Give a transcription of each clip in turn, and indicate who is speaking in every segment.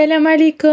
Speaker 1: السلام عليكم.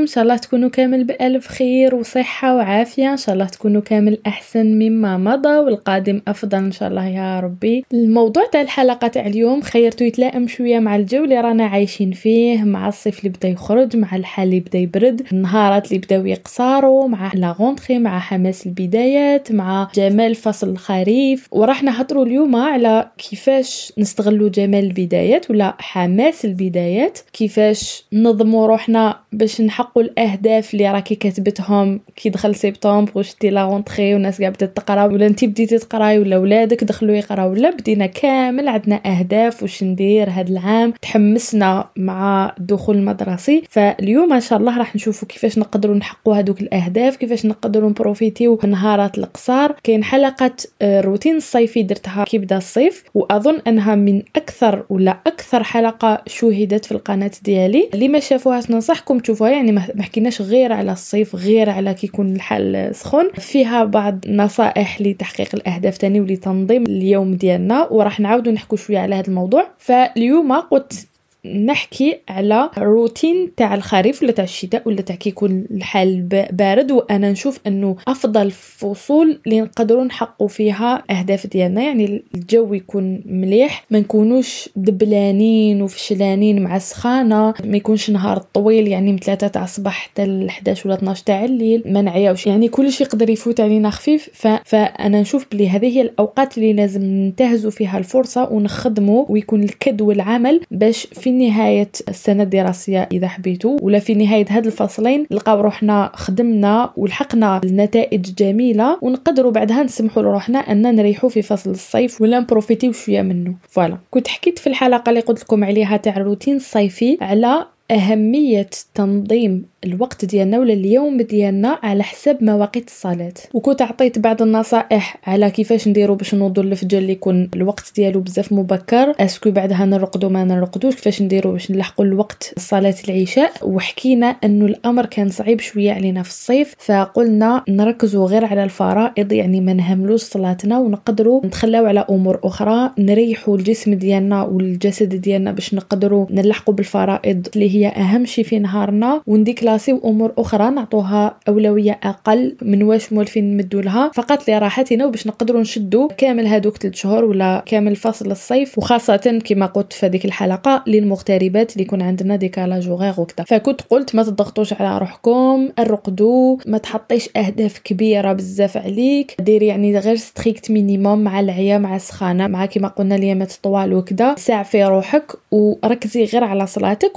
Speaker 1: إن شاء الله تكونوا كامل بألف خير وصحة وعافية. إن شاء الله تكونوا كامل أحسن مما مضى والقادم أفضل. إن شاء الله يا ربي. الموضوع تاع الحلقة تاع اليوم خيرتو يتلائم شوية مع الجو اللي رانا عايشين فيه مع الصيف اللي بدا يخرج مع الحال اللي بدا يبرد النهارات اللي بداو يقصاروا مع لا مع حماس البدايات مع جمال فصل الخريف. وراح نهضروا اليوم على كيفاش نستغلوا جمال البدايات ولا حماس البدايات كيفاش ننظموا روحنا باش نحققوا الأهداف اللي راكي كتبتهم كي دخل سبتمبر وشتي la rentrée والناس قاعدة بدات تقرا ولا انت بديتي تقراي ولا ولادك دخلوا يقراو ولا بدينا كامل عندنا أهداف واش ندير هذا العام. تحمسنا مع الدخول المدرسي. فاليوم إن شاء الله راح نشوفوا كيفاش نقدروا نحققوا هذوك الأهداف كيفاش نقدروا نبروفيتيو نهارات القصار. كاين حلقه الروتين الصيفي درتها كي بدا الصيف وأظن أنها من أكثر ولا أكثر حلقة شوهدت في القناة ديالي. اللي ما شافوهاش ننصحكم تشوفوها يعني ما حكيناش غير على الصيف غير على كي يكون الحال سخون. فيها بعض نصائح لتحقيق الأهداف تاني ولتنظيم اليوم ديالنا وراح نعاودوا نحكوا شوية على هذا الموضوع. فاليوم قلت نحكي على روتين تاع الخريف ولا تاع الشتاء ولا تاع كيكون الحال بارد. وأنا نشوف أنه أفضل فصول اللي نقدروا نحققوا فيها أهداف ديالنا. يعني الجو يكون مليح ما نكونوش دبلانين وفشلانين مع السخانة ما يكونش نهار طويل يعني من 3 تاع الصباح حتى ل 11 ولا 12 تاع الليل ما نعياوش. يعني كلش يقدر يفوت علينا خفيف. ف... فأنا نشوف بلي هذه هي الأوقات اللي لازم ننتهزوا فيها الفرصة ونخدموا ويكون الكد والعمل باش في نهاية السنة الدراسية إذا حبيتوا ولا في نهاية هاد الفصلين نلقاو روحنا خدمنا ولحقنا النتائج جميلة ونقدروا بعدها نسمحوا لروحنا أن نريحوا في فصل الصيف ولا نبروفيتيو شوية منه. voilà. كنت حكيت في الحلقة اللي قلت لكم عليها تاع الروتين الصيفي على أهمية تنظيم الوقت ديالنا ولا اليوم ديالنا على حسب مواقيت الصلاة وكنت عطيت بعض النصائح على كيفاش نديرو باش نوضوا الفجر اللي يكون الوقت ديالو بزاف مبكر. est-ce que بعدها نرقدو ما نرقدوش كيفاش نديرو باش نلحقوا الوقت صلاة العشاء. وحكينا انه الأمر كان صعيب شوية علينا في الصيف فقلنا نركزوا غير على الفرائض يعني ما نهملوش صلاتنا ونقدروا نتخلاو على أمور أخرى. نريحوا الجسم ديالنا والجسد ديالنا باش نقدروا نلحقوا بالفرائض اللي هي أهم شيء في نهارنا ونديك كلاسي وأمور أخرى نعطوها أولوية أقل من واش مولفين نمدو لها. فقط لراحتنا وباش نقدروا نشدوا كامل هذوك 3 شهور ولا كامل فصل الصيف وخاصة كما قلت في هذيك الحلقة للمغتربات اللي يكون عندنا décalage وغير وكذا فكنت قلت ما تضغطوش على روحكم ارقدوا ما تحطيش أهداف كبيرة بزاف عليك. ديري يعني غير strict minimum مع العيا مع السخانة مع كما قلنا اليامات طوال وكذا ساعفي روحك وركزي غير على صلاتك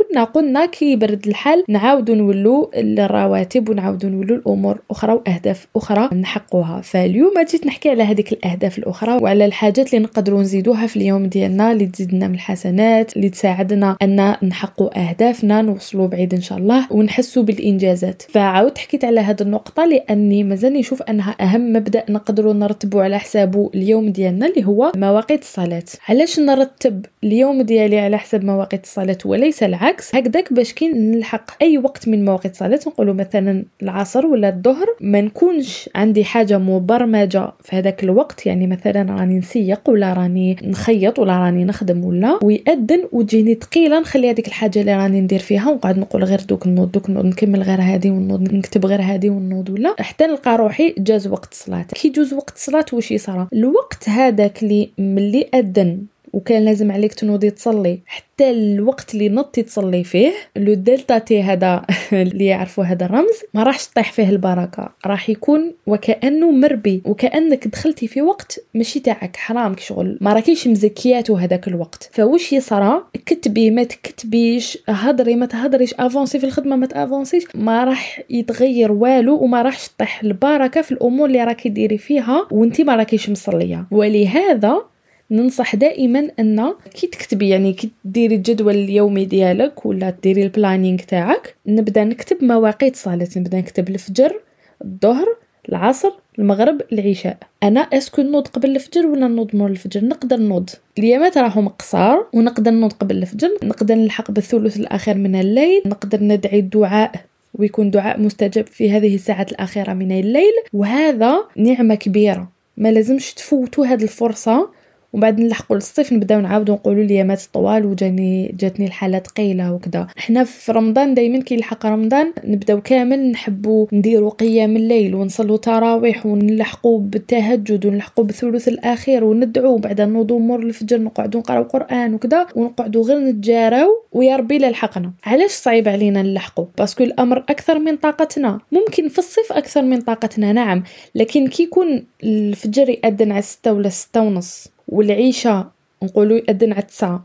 Speaker 1: وكنا قلنا كي يبرد الحال نعاود نعاودو نولو الرواتب ونعاودو نولو الأمور أخرى وأهداف أخرى نحقوها فاليوم جيت نحكي على هذيك الأهداف الأخرى وعلى الحاجات اللي نقدروا نزيدوها في اليوم ديالنا اللي تزيدنا من الحسنات اللي تساعدنا أن نحققوا أهدافنا نوصلوا بعيد إن شاء الله ونحسوا بالإنجازات. فعاود حكيت على هذه النقطة لأني مازال نشوف أنها أهم مبدأ نقدروا نرتبوا على حسابه اليوم ديالنا اللي هو مواقيت الصلاة. علاش نرتب اليوم ديالي على حسب مواقيت الصلاة وليس العكس هكذاك باش كي نلحق أي وقت من مواقيت الصلاه نقولوا مثلا العصر ولا الظهر ما نكونش عندي حاجة مبرمجة في هذاك الوقت. يعني مثلا راني نسيق ولا راني نخيط ولا راني نخدم ولا ويأذن وتجيني ثقيلة نخلي هذيك الحاجة اللي راني ندير فيها ونقعد نقول غير دوك نوض دوك نوض نكمل غير هذه ونوض نكتب غير هذه ونوض ولا. حتى نلقى روحي جاز وقت الصلاة. كي يجوز وقت الصلاة واش يصرى؟ الوقت هذاك اللي ملي أذن. وكان لازم عليك تنوضي تصلي. حتى الوقت اللي نضتي تصلي فيه le delta t هذا اللي يعرفوا هذا الرمز ما راحش تطيح فيه البركة. راح يكون وكأنه مربي وكأنك دخلتي في وقت ماشي تاعك حرام شغل. ما راكيش مزكياتو هذاك الوقت. فوش يصرى كتبي ما تكتبيش هضري ما تهضريش افونسي في الخدمة ما تأفونسيش. ما راح يتغير والو وما راحش تطيح البركة في الأمور اللي راكي ديري فيها وانت ما راكيش مصلية. ولهذا ننصح دائما أن كي تكتبي يعني كي ديري الجدول اليومي ديالك ولا ديري ال planning تاعك نبدأ نكتب مواقيت صلاه نبدأ نكتب الفجر الظهر العصر المغرب العشاء. أنا est-ce que نوض قبل الفجر ولا نوض مور الفجر؟ نقدر نوض. اليامات راهم قصار ونقدر نوض قبل الفجر. نقدر نلحق بالثلث الأخير من الليل. نقدر ندعي الدعاء ويكون دعاء مستجاب في هذه الساعات الأخيرة من الليل. وهذا نعمة كبيرة. ما لازمش تفوتوا هذه الفرصة. ومن بعد نلحقوا للصيف نبداو نعاودوا نقولوا اليامات طوال وجاني جاتني الحاله ثقيله وكذا حنا في رمضان دائما كيلحق رمضان نبداو كامل نحبوا نديروا قيام الليل ونصلوا تراويح ونلحقوا بالتهجد ونلحقوا بالثلث الأخير وندعوا وبعد نوضوا مور الفجر نقعدوا نقراو قرآن وكذا ونقعدوا غير نتجاراو ويا ربي لحقنا. علاش صعيب علينا نلحقوا parce que الأمر أكثر من طاقتنا. ممكن في الصيف أكثر من طاقتنا نعم لكن كي يكون الفجر يأذن على ستة ولا ستة ونص. والعيشة نقولوا يأذن على تسعة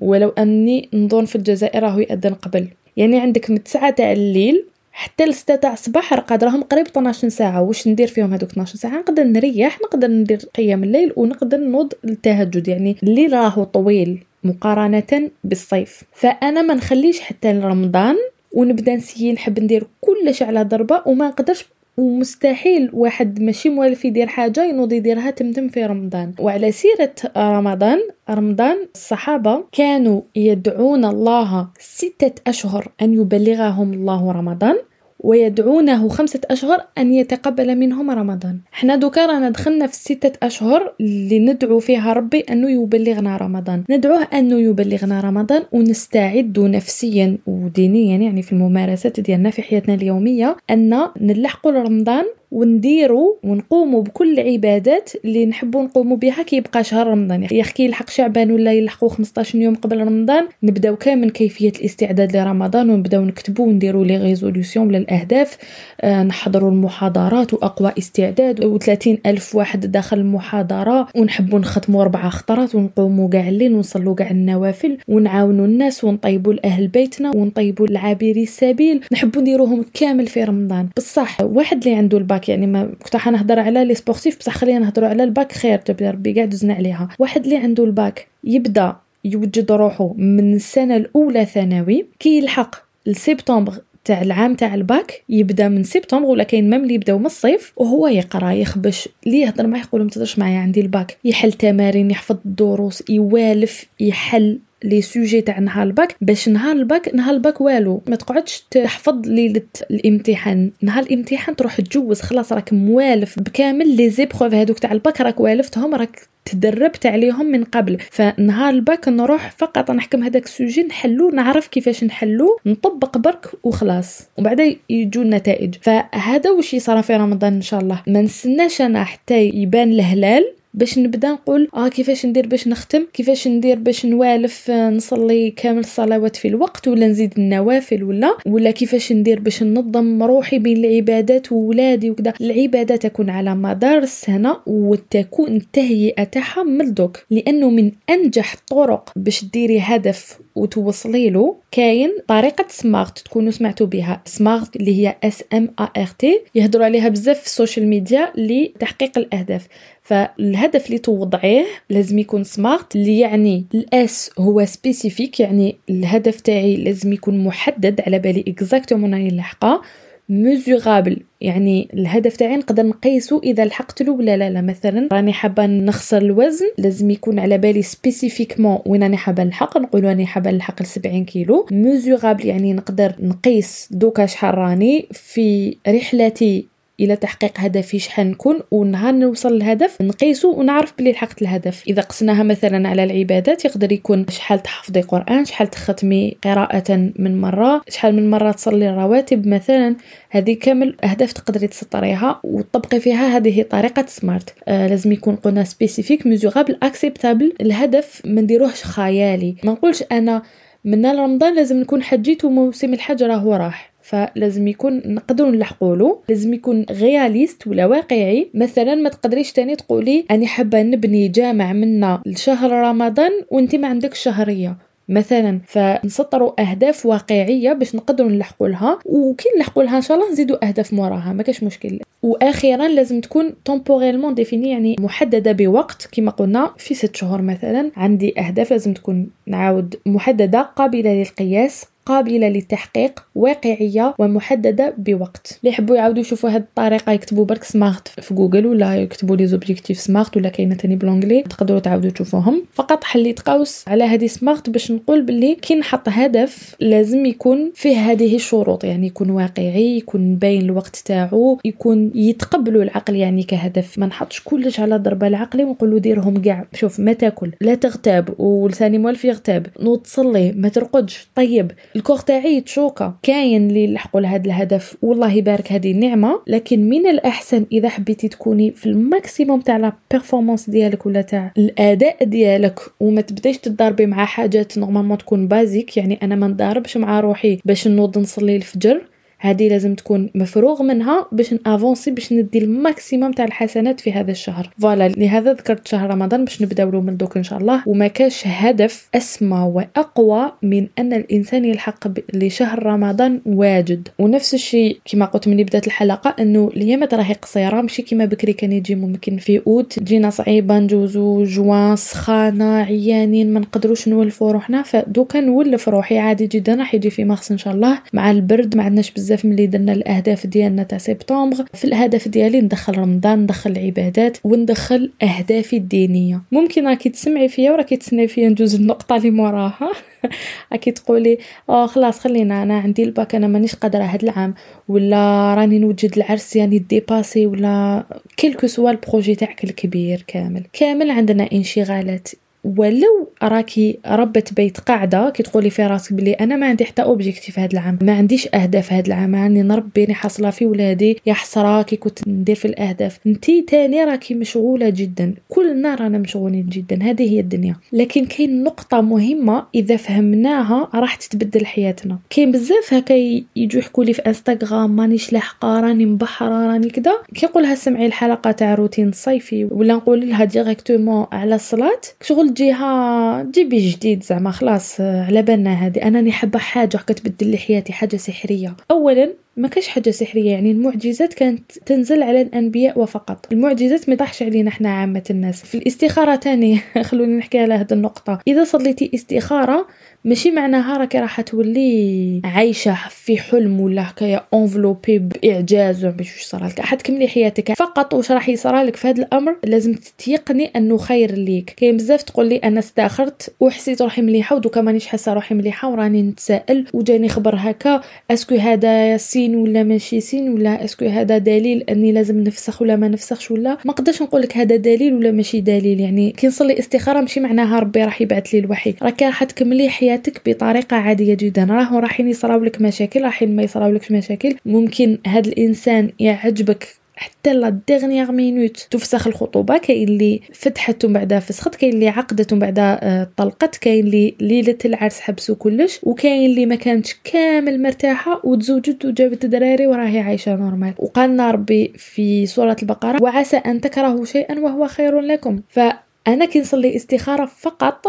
Speaker 1: ولو أني نظن في الجزائر راهو يأذن قبل. يعني عندك من تسعة تاع الليل حتى لستة تاع الصباح راه راهم قريب 12 ساعة. واش ندير فيهم هذوك 12 ساعة؟ نقدر نريح نقدر ندير قيام الليل ونقدر نوض التهجد يعني الليل راهو طويل مقارنة بالصيف. فأنا ما نخليش حتى لرمضان ونبدا نسيي نحب ندير كلش على ضربة وما نقدرش ومستحيل واحد ماشي موالف يدير حاجة ينوض يديرها تمتم في رمضان. وعلى سيرة رمضان رمضان الصحابة كانوا يدعون الله ستة أشهر أن يبلغهم الله رمضان. ويدعونه خمسة أشهر أن يتقبل منهم رمضان. حنا دوكا رانا دخلنا في الستة أشهر اللي ندعو فيها ربي أنه يبلغنا رمضان. ندعوه أنه يبلغنا رمضان ونستعد نفسيا ودينيا يعني في الممارسات ديالنا في حياتنا اليومية أن نلحق رمضان ونديروا ونقوموا بكل العبادات اللي نحبوا نقوموا بها. كي يبقى شهر رمضان يخي يلحق شعبان ولا يلحقوا 15 يوم قبل رمضان نبداو كامل كيفية الاستعداد لرمضان ونبداو نكتبوا ونديروا les résolutions ولا الاهداف آه نحضروا المحاضرات وأقوى استعداد. و30 ألف واحد داخل المحاضرة. ونحبوا نختموا أربع خطرات ونقوموا كاع الليل ونصلوا كاع النوافل. ونعاونوا الناس ونطيبوا لأهل بيتنا ونطيبوا لعابري السبيل. نحبوا نديروهم كامل في رمضان. بصح واحد اللي عنده الباك يعني ما كنت حنهضر على les sportifs بصح خلينا نهضروا على الباك خير جاب ربي كاع دزنا عليها. واحد اللي عنده الباك يبدأ يوجد روحه من السنة الأولى ثانوي كي يلحق لسبتمبر تاع العام تاع الباك يبدأ من سبتمبر ولا كاين même اللي يبداو من الصيف وهو يقرأ يخبش. اللي يهضر معاه يقول ما تهضرش معايا عندي الباك. يحل تمارين يحفظ الدروس يوالف يحل les sujets تاع نهار الباك باش نهار الباك نهار الباك والو ما تقعدش تحفظ ليله الامتحان. نهار الامتحان تروح تجوز خلاص راك موالف بكامل les épreuves هذوك تاع الباك راك والفتهم راك تدربت عليهم من قبل. فنهار الباك نروح فقط نحكم هذاك ال sujet نحلو نعرف كيفاش نحلو نطبق برك وخلاص. وبعد يجوا النتائج. فهذا وش يصرى في رمضان إن شاء الله. ما نستناش أنا حتى يبان الهلال. باش نبدا نقول آه كيفاش ندير باش نختم؟ كيفاش ندير باش نوالف آه، نصلي كامل الصلوات في الوقت ولا نزيد النوافل ولا؟ ولا كيفاش ندير باش ننظم روحي بين العبادات وولادي وكذا العبادة تكون على مدار السنة وتكون التهيئه تاعها من دوك. لأنه من أنجح الطرق باش ديري هدف وتوصلي له كاين طريقة SMART تكونوا سمعتوا بها. SMART اللي هي S M A R T يهضروا عليها بزاف في ال social media لتحقيق الأهداف. فالهدف اللي توضعيه لازم يكون SMART اللي يعني ال S هو spécifique يعني الهدف تاعي لازم يكون محدد على بالي exactement راني لاحقه mesurable يعني الهدف تاعي نقدر نقيسو إذا لحقت له ولا لا لا مثلا راني حابة نخسر الوزن لازم يكون على بالي spécifiquement وين راني حابة نلحق نقول راني حابة نلحق ل 70 كيلو. mesurable يعني نقدر نقيس دوكا شحال راني في رحلتي إلى تحقيق هدفي شحال نكون ونهار نوصل للهدف نقيسو ونعرف بلي لحقت الهدف. إذا قسناها مثلا على العبادات يقدر يكون شحال تحفظي قرآن شحال تختمي قراءة من مرة شحال من مرة تصلي الرواتب مثلا. هذه كامل أهداف تقدري تسطريها وتطبقي فيها. هذه طريقة SMART. آه لازم يكون قلنا spécifique mesurable acceptable الهدف ما نديروهش خيالي. ما نقولش أنا من رمضان لازم نكون حجيت وموسم الحج راهو راح. فلازم يكون نقدروا نلحقوا له. لازم يكون réaliste ولا واقعي. مثلا ما تقدريش تاني تقولي أني حابة نبني جامع منا لشهر رمضان وأنت ما عندكش شهرية. مثلا فنسطروا أهداف واقعية باش نقدروا نلحقوا لها. وكي نلحقوا لها إن شاء الله نزيدوا أهداف موراها ما كاش مشكل. وأخيرا لازم تكون temporellement défini يعني محددة بوقت. كما قلنا في ست شهور مثلا عندي أهداف لازم تكون نعاود محددة قابلة للقياس. قابلة للتحقيق واقعية ومحددة بوقت. اللي يحبوا يعاودوا يشوفوا هذه الطريقة يكتبوا برك SMART في جوجل ولا يكتبوا les objectifs SMART ولا كاينة تاني ب l'anglais تقدروا تعاودوا تشوفوهم. فقط حليت قوس على هذه SMART باش نقول باللي كي نحط هدف لازم يكون فيه هذه الشروط يعني يكون واقعي يكون باين الوقت تاعو يكون يتقبلوا العقل يعني كهدف. ما نحطش كلش على ضربة العقلي ونقول له ديرهم كاع. شوف ما تاكل لا تغتاب ولساني موالف يغتاب. نوض تصلي ما ترقدش. طيب ال corps تاعي يتشوكا كاين اللي لحقوا لهذا الهدف. والله يبارك هذه النعمة. لكن من الأحسن إذا حبيتي تكوني في ال maximum تاع la performance ديالك ولا تاع الأداء ديالك وما تبدايش تضاربي مع حاجات normalement تكون basique يعني أنا ما نضاربش مع روحي باش نوض نصلي الفجر. هذه لازم تكون مفروغ منها باش ن avancer باش ندي ال maximum تاع الحسنات في هذا الشهر. voilà لهذا ذكرت شهر رمضان باش نبداو له من دوك إن شاء الله. وما كاش هدف أسمى وأقوى من أن الإنسان يلحق لشهر رمضان واجد. ونفس الشيء كما قلت من بداية الحلقة إنه الايامات راهي قصيره ماشي كما بكري كان يجي ممكن في أوت. تجينا صعيبة نجوزو جوان سخانه عيانين ما نقدروش نولفوا روحنا. فدوكا نولف روحي عادي جدا راح يجي في مارس إن شاء الله. مع البرد ما عندناش ملي درنا الأهداف ديالنا تاع سبتمبر في الأهداف ديالي ندخل رمضان ندخل العبادات وندخل أهدافي الدينية. ممكن راكي تسمعي فيا وراكي تسمعي فيا ندوز النقطة اللي موراها. راكي تقولي آه خلاص خلينا أنا عندي الباك أنا مانيش قادرة هاد العام. ولا راني نوجد العرس يعني dépassée ولا quel que soit ال projet تاعك الكبير كامل. كامل عندنا انشغالات ولو راكي ربة بيت قاعدة كي تقولي في راسك بلي أنا ما عندي حتى objectif هذا العام ما عنديش أهداف هذا العام راني نربي راني حاصلة في ولادي يا حسرة كي كنت ندير في الأهداف. أنتي تاني راكي مشغولة جدا كلنا رانا مشغولين جدا هذه هي الدنيا. لكن كاين نقطة مهمة إذا فهمناها راح تتبدل حياتنا. كاين بزاف هكا يجوا يحكوا لي في انستغرام مانيش لاحقه راني مبحرة راني كذا كي نقولها سمعي الحلقة تاع روتين صيفي ولا نقول لها directement على الصلاة شغل تجيها جيبي جديد زعما خلاص على بالنا هذه. أنا حابة حاجة كتبدل لي حياتي حاجة سحرية. اولا ما كاش حاجة سحرية يعني المعجزات كانت تنزل على الأنبياء وفقط. المعجزات ما طاحش علينا إحنا عامة الناس. في الاستخارة تاني خلوني نحكي على هذه النقطة. إذا صليتي استخارة ماشي معناها راكي راح تولي عايشة في حلم ولا هكايا enveloppée بإعجاز باش واش صرالك راح تكملي حياتك فقط واش راح يصرالك في هذا الأمر؟ لازم تتيقني أنه خير ليك. كاين بزاف تقول لي أنا استخرت وحسيت روحي مليحة ودوكا مانيش حاسة روحي مليحة وراني نتسائل وجاني خبر هكا. est-ce que هذا signe ولا ماشي signe ولا est-ce que هذا دليل أني لازم نفسخ ولا ما نفسخش ولا؟ ما نقدرش نقول لك هذا دليل ولا ماشي دليل. يعني كي نصلي استخارة ماشي معناها ربي راح يبعث لي الوحي. راك راح تكملي حياتك بطريقة عادية جدا. راهو راح يصراو لك مشاكل راح ما يصراو لك مشاكل. ممكن هذا الإنسان يعجبك حتى la dernière minute تفسخ الخطوبة كاين اللي فتحت ومن بعد فسخت كاين اللي عقدت ومن بعد آه، طلقت كاين اللي ليلة العرس حبسوا كلش وكاين اللي ما كانتش كامل مرتاحة وتزوجت وجابت دراري وراهي عايشة normal وقالنا ربي في سورة البقرة وعسى أن تكرهوا شيئا وهو خير لكم. فأنا كنصلي استخارة فقط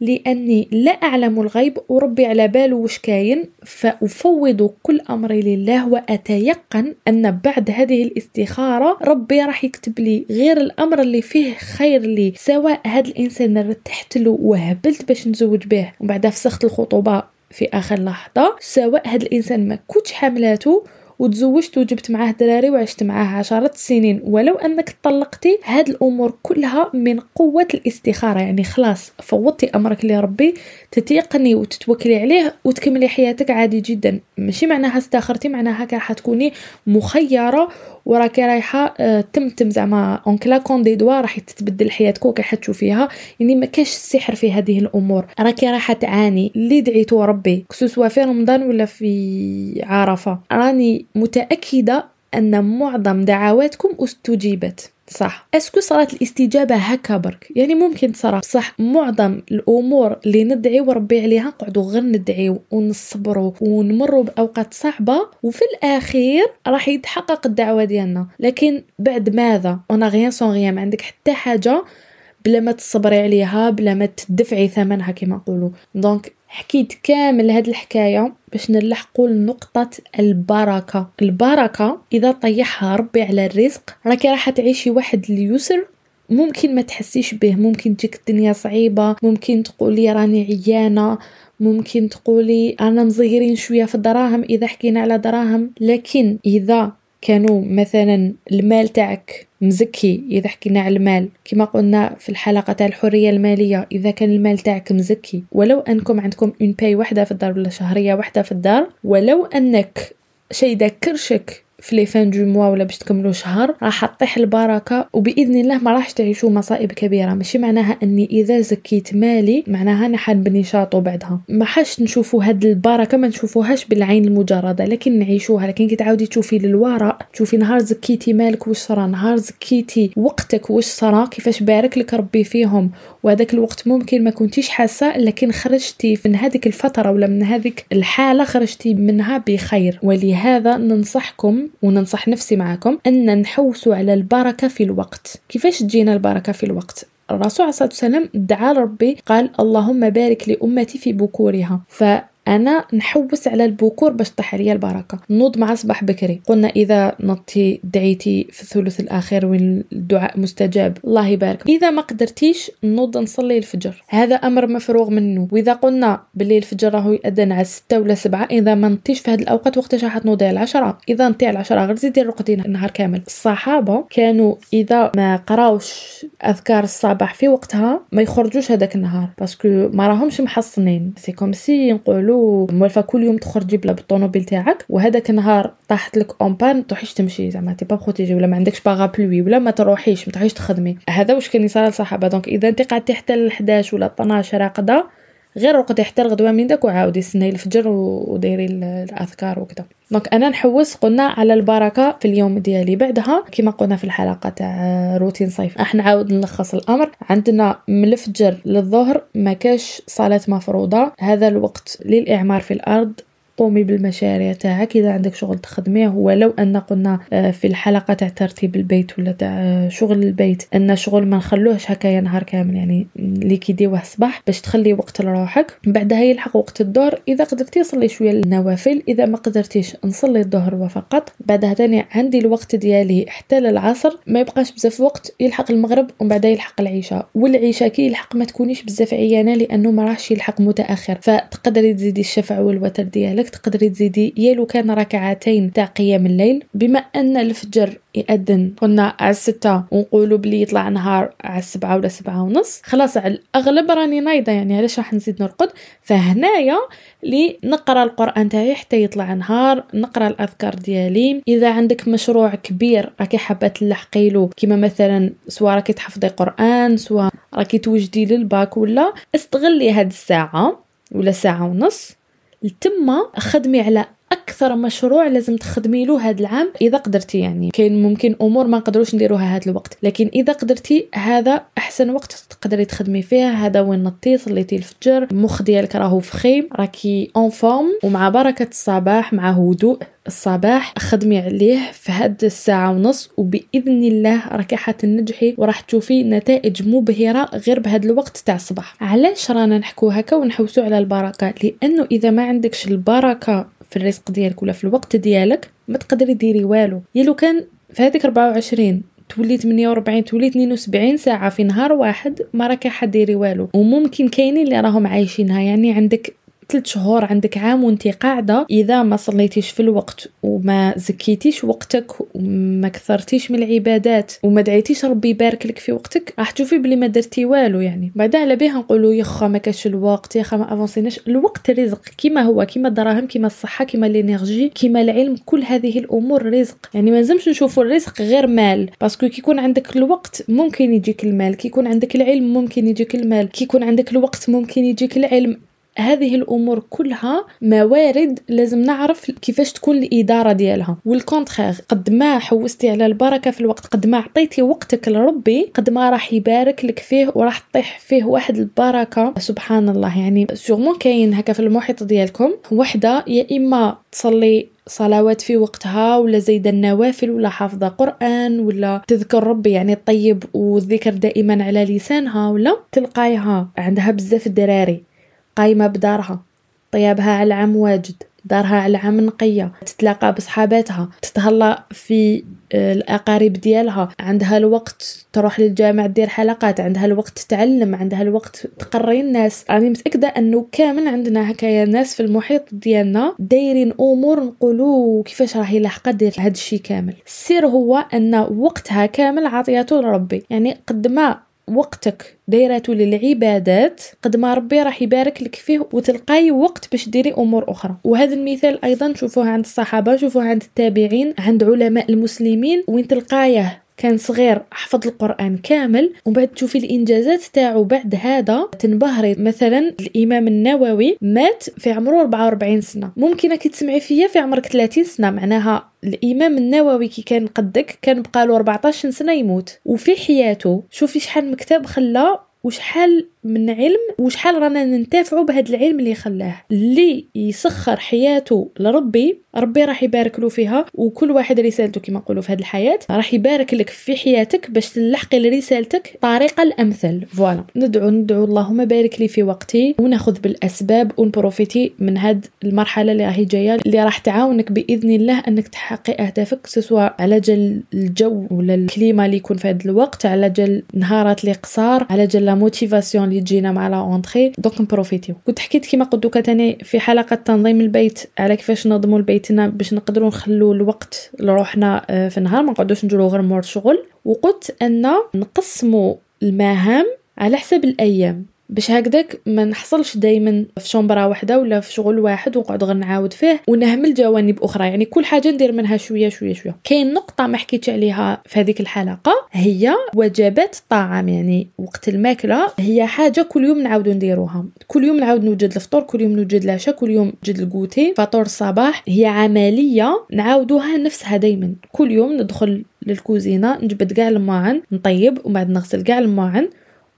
Speaker 1: لأني لا أعلم الغيب وربي على باله وش كاين فأفوض كل امري لله وأتيقن أن بعد هذه الاستخارة ربي راح يكتب لي غير الأمر اللي فيه خير لي سواء هذا الإنسان ارتحت له وهبلت باش نزوج به بعد فسخت الخطوبة في آخر لحظة سواء هذا الإنسان ما كنتش حاملاته وتزوجت وجبت معاه دراري وعشت معاه عشرات السنين ولو أنك طلقتي هاد الأمور كلها من قوة الاستخارة. يعني خلاص فوضتي أمرك لربي تتيقني وتتوكلي عليه وتكملي حياتك عادي جدا. ماشي معناها استخرتي معناها راح تكوني مخيرة وراكي رايحة آه، تمتم زعما en claquant des doigts راح تتبدل حياتك وكي تشوفيها يعني ما كاش السحر في هذه الأمور. راكي رايحة تعاني اللي دعيتو ربي سواء في رمضان ولا في عرفة. راني متأكدة أن معظم دعواتكم استجيبت. صح. est-ce que صارت الاستجابة هكا برك. يعني ممكن تصرى صح. معظم الأمور اللي ندعيو ربي عليها نقعدوا غير ندعيو ونصبروا ونمروا بأوقات صعبة وفي الآخير راح يتحقق الدعوة ديالنا. لكن بعد ماذا؟ on a rien sans rien ما عندك حتى حاجة بلا ما تصبري عليها بلا ما تدفعي ثمنها كما نقولوا دونك حكيت كامل هاد الحكاية باش نلحقوا لنقطة البركة. البركة إذا طيحها ربي على الرزق راكي راح تعيشي واحد اليسر ممكن ما تحسيش به. ممكن تجيك الدنيا صعيبة ممكن تقولي راني عيانة ممكن تقولي أنا مزيرين شوية في الدراهم إذا حكينا على دراهم. لكن إذا كانوا مثلا المال تاعك مزكي إذا حكينا على المال. كما قلنا في الحلقة تاع الحرية المالية إذا كان المال تاعك مزكي ولو أنكم عندكم une paye وحده في الدار ولا شهرية وحده في الدار ولو أنك شي ذكرشك في les fins de mois ولا باش تكملوا شهر راح تطيح البركة وبإذن الله ما راحش تعيشوا مصائب كبيرة. ماشي معناها إني إذا زكيت مالي معناها أنا حنبني château بعدها. ما حاش نشوفوا هاد البركة ما نشوفوهاش بالعين المجردة لكن نعيشوها. لكن كي تعاودي تشوفي للوراء تشوفي نهار زكيتي مالك واش صرا نهار زكيتي وقتك واش صرا كيفاش بارك لك ربي فيهم. وهذاك الوقت ممكن ما كنتيش حاسة لكن خرجتي من هذيك الفترة ولا من هذيك الحالة خرجتي منها بخير. ولهذا ننصحكم وننصح نفسي معكم أن نحوسوا على البركة في الوقت. كيفاش تجينا البركة في الوقت؟ الرسول عليه الصلاة والسلام دعا لربي قال اللهم بارك لأمتي في بكورها. ف أنا نحوس على البكور باش طيح عليا البركة. نوض مع صباح بكري. قلنا إذا نضتي دعيتي في الثلث الأخير وين الدعاء مستجاب. الله يبارك. إذا ما قدرتيش نوض نصلي الفجر. هذا أمر مفروغ منه. وإذا قلنا بالليل الفجر راهو يأذن على 6 ولا 7 إذا ما نطيش في هذه الأوقات وقتاش راح تنوضي على 10 إذا نطي على 10 غير زيدي رقدي النهار كامل. الصحابة كانوا إذا ما قراوش أذكار الصباح في وقتها ما يخرجوش هذاك النهار. parce que ما راهمش محصنين. c'est comme si نقولوا موالفه كل يوم تخرجي بلا بالطوموبيل تاعك وهذاك النهار طاحت لك en panne تروحيش تمشي زعما t'es pas protégée ولا ما عندكش parapluie ولا ما تروحيش ما تروحيش تخدمي. هذا واش كان يصير للصحابه donc إذا أنت قعدتي حتى ل 11 ولا 12 راقدة غير رقدي حتى الغدوة من داك وعاودي سني الفجر وديري الأذكار وكذا donc أنا نحوس قلنا على البركة في اليوم ديالي. بعدها كما قلنا في الحلقة تاع روتين صيف. راح نعاود نلخص الأمر. عندنا من الفجر للظهر ما كاش صلاة مفروضة. هذا الوقت للإعمار في الأرض. قومي بالمشاريع تاعك. إذا عندك شغل تخدميه ولو أن قلنا آه، في الحلقة تاع ترتيب البيت ولا تاع آه، شغل البيت أن شغل ما نخلوهش هكايا نهار كامل يعني اللي كيديوه صباح باش تخلي وقت لروحك. بعدها يلحق وقت الظهر إذا قدرتي صلي شوية النوافل إذا ما قدرتيش نصلي الظهر وفقط. بعدها تاني عندي الوقت ديالي حتى للعصر ما يبقاش بزاف وقت يلحق المغرب ومن بعد يلحق العشاء. والعشاء كي يلحق ما تكونيش بزاف عيانة لأنه ما راحش يلحق متأخر. فتقدري تزيدي الشفع والوتر ديالك. لك تقدري تزيدي يا لو كان ركعتين تاع قيام الليل بما أن الفجر يأذن. قلنا على الستة ونقولوا بلي يطلع نهار على السبعة ولا سبعة ونص. خلاص على الأغلب راني نايضة يعني علاش راح نزيد نرقد؟ فهنايا لي نقرأ القرآن تاعي حتى يطلع نهار نقرأ الأذكار ديالي. إذا عندك مشروع كبير راكي حابة تلحقيلو كيما مثلا سوا راكي تحفظي قرآن سوا راكي توجدي للباك ولا استغلي هاد الساعة ولا ساعة ونص. لتما خدمي على أكثر مشروع لازم تخدمي له هذا العام إذا قدرتي يعني. كاين ممكن أمور ما نقدروش نديروها هذا الوقت لكن إذا قدرتي هذا أحسن وقت تقدري تخدمي فيه. هذا وين انتي صليتي الفجر المخ ديالك راهو فخيم راكي en forme ومع بركة الصباح مع هدوء الصباح خدمي عليه في هاد الساعة ونص وبإذن الله راكي حتنجحي وراح تشوفي نتائج مبهرة غير بهاد الوقت تاع الصباح. علاش رانا نحكو هكا ونحوسو على البركة؟ لأنه إذا ما عندكش البركة في الرزق ديالك ولا في الوقت ديالك ما تقدري ديري والو. يا لو كان في هذيك 24 تولي 48 تولي 72 ساعة في نهار واحد ما راكي حديري والو. وممكن كاينين اللي راهم عايشينها يعني عندك ثلاث شهور عندك عام وانت قاعدة إذا ما صليتيش في الوقت وما زكيتيش وقتك وما كثرتيش من العبادات وما دعيتيش ربي يبارك لك في وقتك راح تشوفي بلي ما درتي والو يعني. بعدا على بها نقولوا يخا ما كاش الوقت يخا ما أفونسيناش. الوقت رزق كيما هو كيما الدراهم كيما الصحة كيما ال énergie كيما العلم كل هذه الأمور رزق. يعني ما لازمش نشوفوا الرزق غير مال parce que كي يكون عندك الوقت ممكن يجيك المال كي يكون عندك العلم ممكن يجيك المال كي يكون عندك الوقت ممكن يجيك العلم. هذه الأمور كلها موارد لازم نعرف كيفاش تكون الإدارة ديالها. والكونتخير قد ما حوستي على البركة في الوقت قد ما عطيتي وقتك لربي قد ما راح يبارك لك فيه وراح تطيح فيه واحد البركة. سبحان الله يعني سيغمون كاين هكا في المحيط ديالكم وحدة يا إما تصلي صلوات في وقتها ولا زيد النوافل ولا حافظة قرآن ولا تذكر ربي يعني الطيب والذكر دائما على لسانها ولا تلقايها عندها بزاف الدراري. قايمة بدارها. طيابها على العام واجد. دارها على عام نقية. تتلاقى بصحاباتها. تتهلا في آه، الأقارب ديالها. عندها الوقت تروح للجامع دير حلقات. عندها الوقت تتعلم. عندها الوقت تقري الناس. راني متأكدة أنه كامل عندنا هكايا ناس في المحيط ديالنا دايرين أمور نقولوا كيفاش راهي لاحقة دير هذا الشيء كامل. السر هو أن وقتها كامل عطياته لربي. يعني قد ما وقتك دايرته للعبادات قد ما ربي راح يبارك لك فيه وتلقاي وقت باش ديري أمور أخرى. وهذا المثال أيضا نشوفوه عند الصحابة نشوفوه عند التابعين عند علماء المسلمين وين تلقايه كان صغير حفظ القرآن كامل. ومن بعد تشوفي الإنجازات تاعو بعد هذا. تنبهري مثلا الإمام النووي مات في عمره 44 سنة. ممكن تسمعي فيا في عمرك 30 سنة. معناها الإمام النووي كي كان قدك كان بقاله 14 سنة يموت. وفي حياته شوفي شحال مكتب خلاه وشحال من علم وشحال رانا ننتفعوا بهذا العلم اللي خلاه. اللي يسخر حياته لربي ربي راح يبارك له فيها وكل واحد رسالته كما نقولوا في هذه الحياة راح يبارك لك في حياتك باش تلحقي لرسالتك طريقه الأمثل. voilà. ندعو ندعو اللهم بارك لي في وقتي وناخذ بالأسباب ونبروفيتي من هاد المرحلة اللي راهي جاية اللي راح تعاونك بإذن الله أنك تحققي أهدافك سواء على جال الجو ولا ال climat اللي يكون في هذا الوقت على جال نهارات اللي قصار على جال la motivation اللي تجينا مع la rentrée donc نبروفيتيو. كنت حكيت كيما قلت دوكا تاني في حلقة تنظيم البيت على كيفاش ننظموا بيتنا باش نقدروا نخلوا الوقت لروحنا آه، في النهار. ما نقعدوش نديرو غير مور شغل. وقلت أن نقسموا المهام على حسب الأيام. باش هكذاك ما نحصلش دائما في شومبرا واحدة ولا في شغل واحد ونقعد غير نعاود فيه ونهمل جوانب أخرى. يعني كل حاجة ندير منها شوية شوية شوية. كاين نقطة ما حكيتش عليها في هذيك الحلقة هي وجبات الطعام يعني وقت الماكلة هي حاجة كل يوم نعاودو نديروها. كل يوم نعاود نوجد الفطور كل يوم نوجد العشاء كل يوم نوجد الكوتي فطور الصباح هي عملية نعاودوها نفسها دائما كل يوم ندخل للكوزينة نجبد كاع الماعن نطيب ومن بعد نغسل كاع الماعن.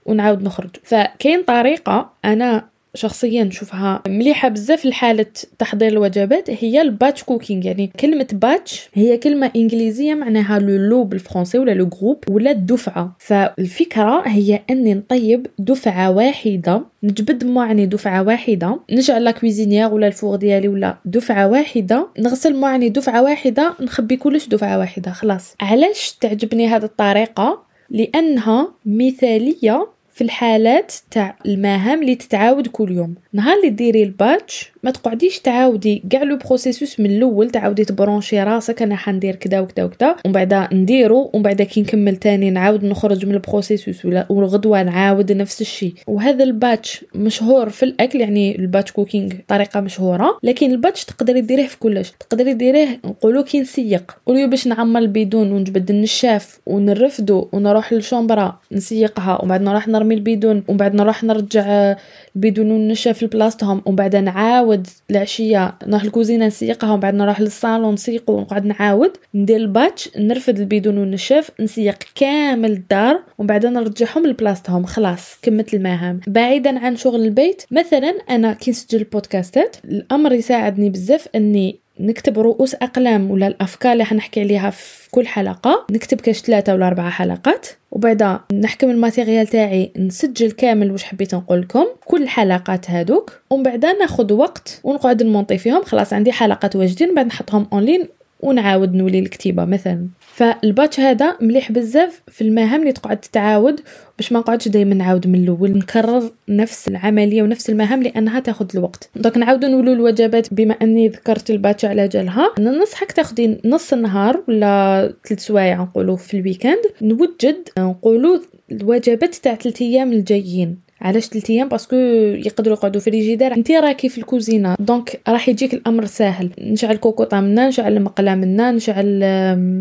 Speaker 1: ونعاود نخرج. فكاين طريقة أنا شخصيا نشوفها مليحة بزاف لحالة تحضير الوجبات هي ال batch cooking. يعني كلمة batch هي كلمة إنجليزية معناها le lot بالفرنسي ولا le groupe ولا الدفعه فالفكرة هي أني نطيب دفعة واحدة نجبد معني دفعة واحدة نشعل la cuisinière ولا ال four ديالي ولا دفعة واحدة نغسل معني دفعة واحدة نخبي كلش دفعة واحدة خلاص. علاش تعجبني هذه الطريقة؟ لأنها مثالية في الحالات تاع المهام اللي تتعاود كل يوم. نهار اللي ديري ال batch ما تقعديش تعاودي كاع le processus من الأول تعاودي تبرونشي راسك أنا حندير كذا وكذا وكذا ومن بعد نديرو ومن بعد كي نكمل تاني نعاود نخرج من ال processus ولا والغدوة نعاود نفس الشيء. وهذا ال batch مشهور في الأكل يعني ال batch cooking طريقة مشهورة لكن ال batch تقدري ديريه في كلش. تقدري ديريه نقولوا كي نسيق couloir باش نعمر البيدون ونجبد النشاف ونرفدو ونروح للشومبرا نسيقها ومن بعد نروح نرمي البيدون ومن بعد نروح نرجع البيدون والنشاف لبلاصتهم ومن بعد نعاود العشية نروح الكوزينة نسيقها ومن بعد نروح للصالون نسيقو ونقعد نعاود ندير ال batch نرفد البيدون والنشاف نسيق كامل الدار ومن بعد نرجعهم لبلاصتهم خلاص كملت المهام بعيدا عن شغل البيت مثلا أنا كي نسجل البودكاستات الأمر يساعدني بزاف إني نكتب رؤوس أقلام ولا الأفكار اللي حنحكي عليها في كل حلقة. نكتب كاش ثلاثة ولا أربعة حلقات. وبعدا نحكم ال matériel تاعي نسجل كامل واش حبيت نقول لكم كل الحلقات هادوك. ومن بعد ناخذ وقت ونقعد نمونطي فيهم. خلاص عندي حلقات واجدين بعد نحطهم اونلاين ونعاود نولي الكتيبة مثلا. فال batch هذا مليح بزاف في المهام اللي تقعد تتعاود باش ما نقعدش دائما نعاود من الأول. نكرر نفس العملية ونفس المهام لأنها تاخذ الوقت. donc نعاودو نولو الوجبات بما أني ذكرت ال batch على جالها. ننصحك تاخدي نص النهار ولا ثلاث سوايع نقولوا في ال week-end. نوجد نقولوا الوجبات تاع ثلاث أيام الجايين. علاش 3 أيام؟ parce que يقدروا يقعدوا في الفريجيدار انت راكي في الكوزينة donc راح يجيك الأمر ساهل. نشعل كوكوطة منا نشعل المقله منا نشعل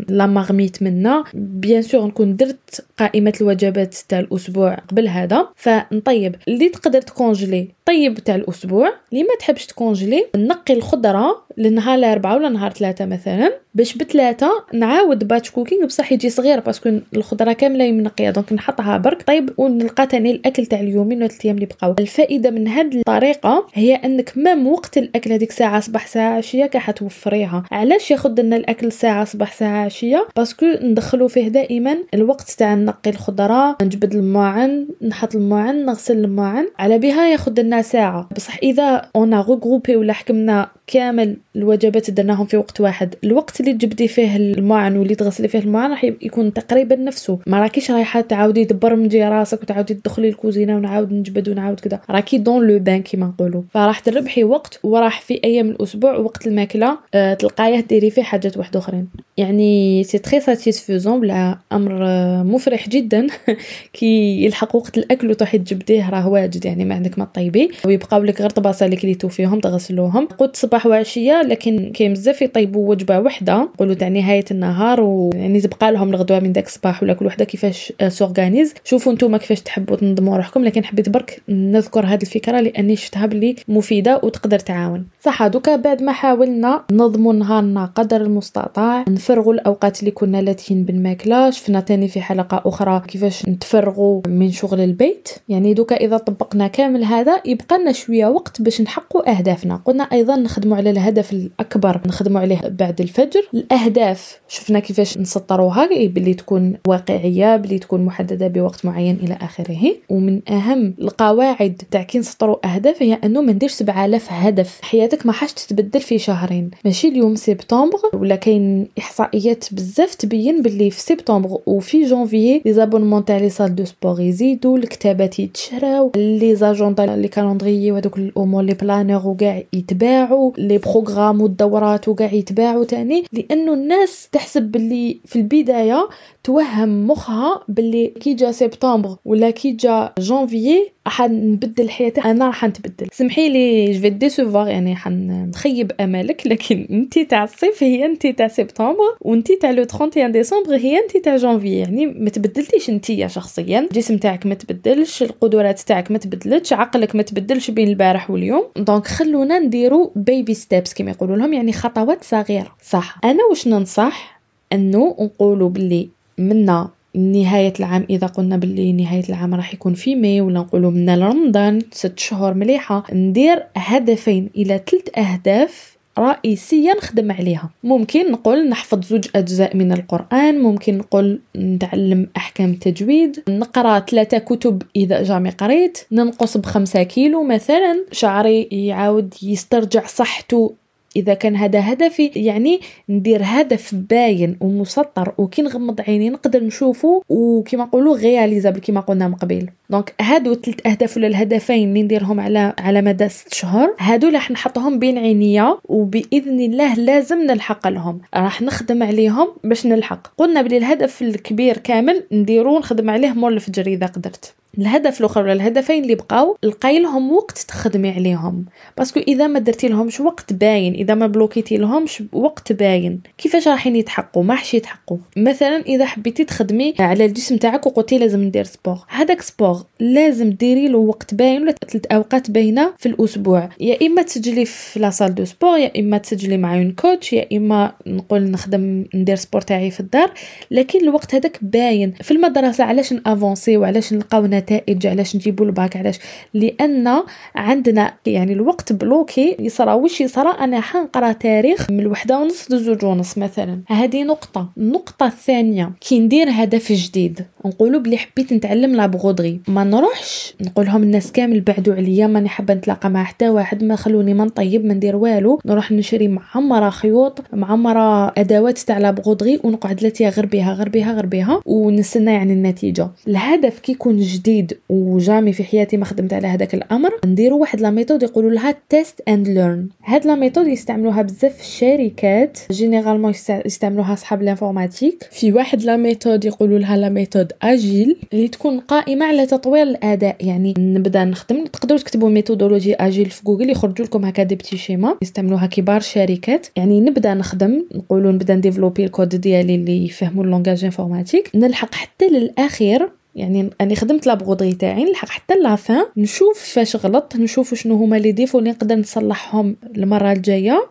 Speaker 1: la marmite منا. bien sûr نكون درت قائمة الوجبات تاع الأسبوع قبل هذا. فنطيب. اللي تقدر ت congeler. طيب تاع الأسبوع. اللي ما تحبش ت congeler نقي الخضرة. لنهار الاربعاء ولا نهار ثلاثة مثلا باش بثلاثة نعاود batch cooking بصح يجي صغير parce que الخضرة كاملة منقيه دونك نحطها برك. طيب ونلقى تاني الأكل تاع اليومين ولا أيام اللي بقاو. الفائدة من هذه الطريقة هي أنك même وقت الاكل هذيك ساعه صباح ساعة عشيه كاع حتوفريها. علاش ياخذ لنا الأكل ساعة صباح ساعة عشيه parce que ندخلوا فيه دائما الوقت تاع نقي الخضرة نجبد الماعن نحط الماعن نغسل الماعن على بها ياخذ لنا ساعة. بصح إذا on groupait ولا حكمنا كامل الوجبات درناهم في وقت واحد. الوقت اللي تجبدي فيه الماعن واللي تغسلي فيه الماعن راح يكون تقريبا نفسه. ما راكيش رايحة تعاودي تبرمجي راسك وتعاودي تدخلي الكوزينة ونعاود نجبد ونعاود كذا راكي dans le bain كيما نقولوا. فراح تربحي وقت وراح في أيام الأسبوع وقت الماكلة أه تلقايه ديري فيه حاجات واحد أخرين. يعني c'est très satisfaisant بلا أمر مفرح جدا. كي يلحق وقت الأكل وتروحي تجبديه راه واجد يعني ما عندك ما طيبي ويبقاو لك غير طباسة اللي كليتو فيهم تغسلوهم. قلت صباح وعشية لكن كاين بزاف يطيبوا وجبة وحدة. نقولوا تاع نهاية النهار ويعني تبقى لهم الغدوة من داك الصباح ولا كل وحدة كيفاش s'organise شوفوا نتوما كيفاش تحبوا تنظموا روحكم. لكن حبيت برك نذكر هذه الفكرة لأني شفتها بلي مفيدة وتقدر تعاون. صح دوكا بعد ما حاولنا نظموا نهارنا قدر المستطاع. نفرغوا الأوقات اللي كنا لاتين بالماكلة. شفنا تاني في حلقة أخرى كيفاش نتفرغوا من شغل البيت. يعني دوكا إذا طبقنا كامل هذا يبقى لنا شوية وقت باش نحققوا أهدافنا. قلنا أيضا نخدموا على الهدف الأكبر نخدموا عليه بعد الفجر. الأهداف شفنا كيفاش نسطروها باللي تكون واقعية باللي تكون محددة بوقت معين إلى آخره. ومن أهم القواعد تاع كي نسطروا أهداف هي أنه ما نديرش 7000 هدف. حياتك ما حاش تتبدل في شهرين. ماشي اليوم سبتمبر ولا كاين إحصائيات بزاف تبين باللي في سبتمبر وفي janvier les abonnements تاع les salles de sport يزيدوا الكتابات يتشراو les agendas les calendriers وهذوك الأمور les planners وكاع يتباعوا les programmes والدورات وكاع يتباعوا تاني لأنه الناس تحسب باللي في البداية توهم مخها باللي كي جا سبتمبر ولا كي جا جانفيي راح نبدل حياتي. أنا راح نتبدل سمحي لي je vais décevoir يعني حنخيب أمالك لكن أنت تاع الصيف هي أنت تاع سبتمبر وأنت تاع le 31 ديسمبر هي أنت تاع جانفي. يعني ما تبدلتيش أنت شخصيا. الجسم تاعك ما تبدلش القدرات تاعك ما تبدلتش عقلك ما تبدلش بين البارح واليوم. donc خلونا نديرو baby steps كما يقولوا لهم يعني خطوات صغيرة. صح. أنا واش ننصح؟ أنه نقولوا باللي منا نهاية العام إذا قلنا باللي نهاية العام راح يكون في ماي ولا نقولوا من رمضان ست شهور مليحة ندير هدفين إلى ثلاث أهداف رئيسية نخدم عليها. ممكن نقول نحفظ زوج أجزاء من القرآن ممكن نقول نتعلم أحكام التجويد نقرأ ثلاثة كتب إذا جامي قريت ننقص بخمسة كيلو مثلا شعري يعاود يسترجع صحته إذا كان هذا هدفي يعني ندير هدف باين ومسطر وكي نغمض عيني نقدر نشوفه وكما نقولوا réalisable كما قلنا من قبل donc هادو ثلاث أهداف ولا الهدفين اللي نديرهم على على مدى ست شهور هادو راح نحطهم بين عينيا وبإذن الله لازم نلحق لهم. راح نخدم عليهم باش نلحق. قلنا بلي الهدف الكبير كامل نديرو نخدم عليه مور الفجر إذا قدرت. الهدف الأخر ولا الهدفين اللي بقاو لقاي لهم وقت تخدمي عليهم. parce que إذا ما درتي لهمش وقت باين إذا ما بلوكيتي لهمش وقت باين. كيفاش راحين يتحققوا؟ ما حش يتحققوا. مثلا إذا حبيتي تخدمي على الجسم تاعك وقلتي لازم ندير sport. هذاك sport لازم ديري له وقت باين ولا ثلاث أوقات باينة في الأسبوع. يا إما تسجلي في la salle de sport يا إما تسجلي مع un coach يا إما نقول نخدم ندير sport تاعي في الدار. لكن الوقت هذاك باين. في المدرسة علاش ن avancer وعلاش نلقاو نتائج علاش نجيبوا الباك؟ علاش؟ لأن عندنا يعني الوقت bloqué يصرى وش يصرى أنا حنقرا تاريخ من الوحده ونص لزوج ونص مثلا. هذه نقطة. النقطة الثانية كي ندير هدف جديد. نقولوا بلي حبيت نتعلم la broderie ما نروحش نقول لهم الناس كامل بعدوا عليا ماني حابة نتلاقى مع حتى واحد ما خلوني ما نطيب ما ندير والو. نروح نشري معمرة خيوط معمرة أدوات تاع la broderie ونقعد لاتيا غير بها غير بها غير بها ونستنى يعني النتيجة. الهدف كي يكون جديد و jamais في حياتي ما خدمت على هذاك الأمر نديروا واحد la méthode يقولوا لها test and learn هاد la méthode يستعملوها بزاف الشركات généralement يستعملوها أصحاب ال informatique. في واحد la méthode يقولوا لها la méthode agile اللي تكون قائمة على تطوير الأداء. يعني نبدأ نخدم تقدروا تكتبوا méthodologie agile في جوجل يخرجوا لكم هكا des petits schémas. يستعملوها كبار الشركات يعني نبدأ نخدم نقولوا نبدأ ن développer ال code ديالي اللي يفهموا ال langage informatique. نلحق حتى للأخير يعني أنا خدمت la broderie تاعي نلحق حتى la fin نشوف فاش غلطت نشوف شنو هما les défauts اللي نقدر نصلحهم المرة الجاية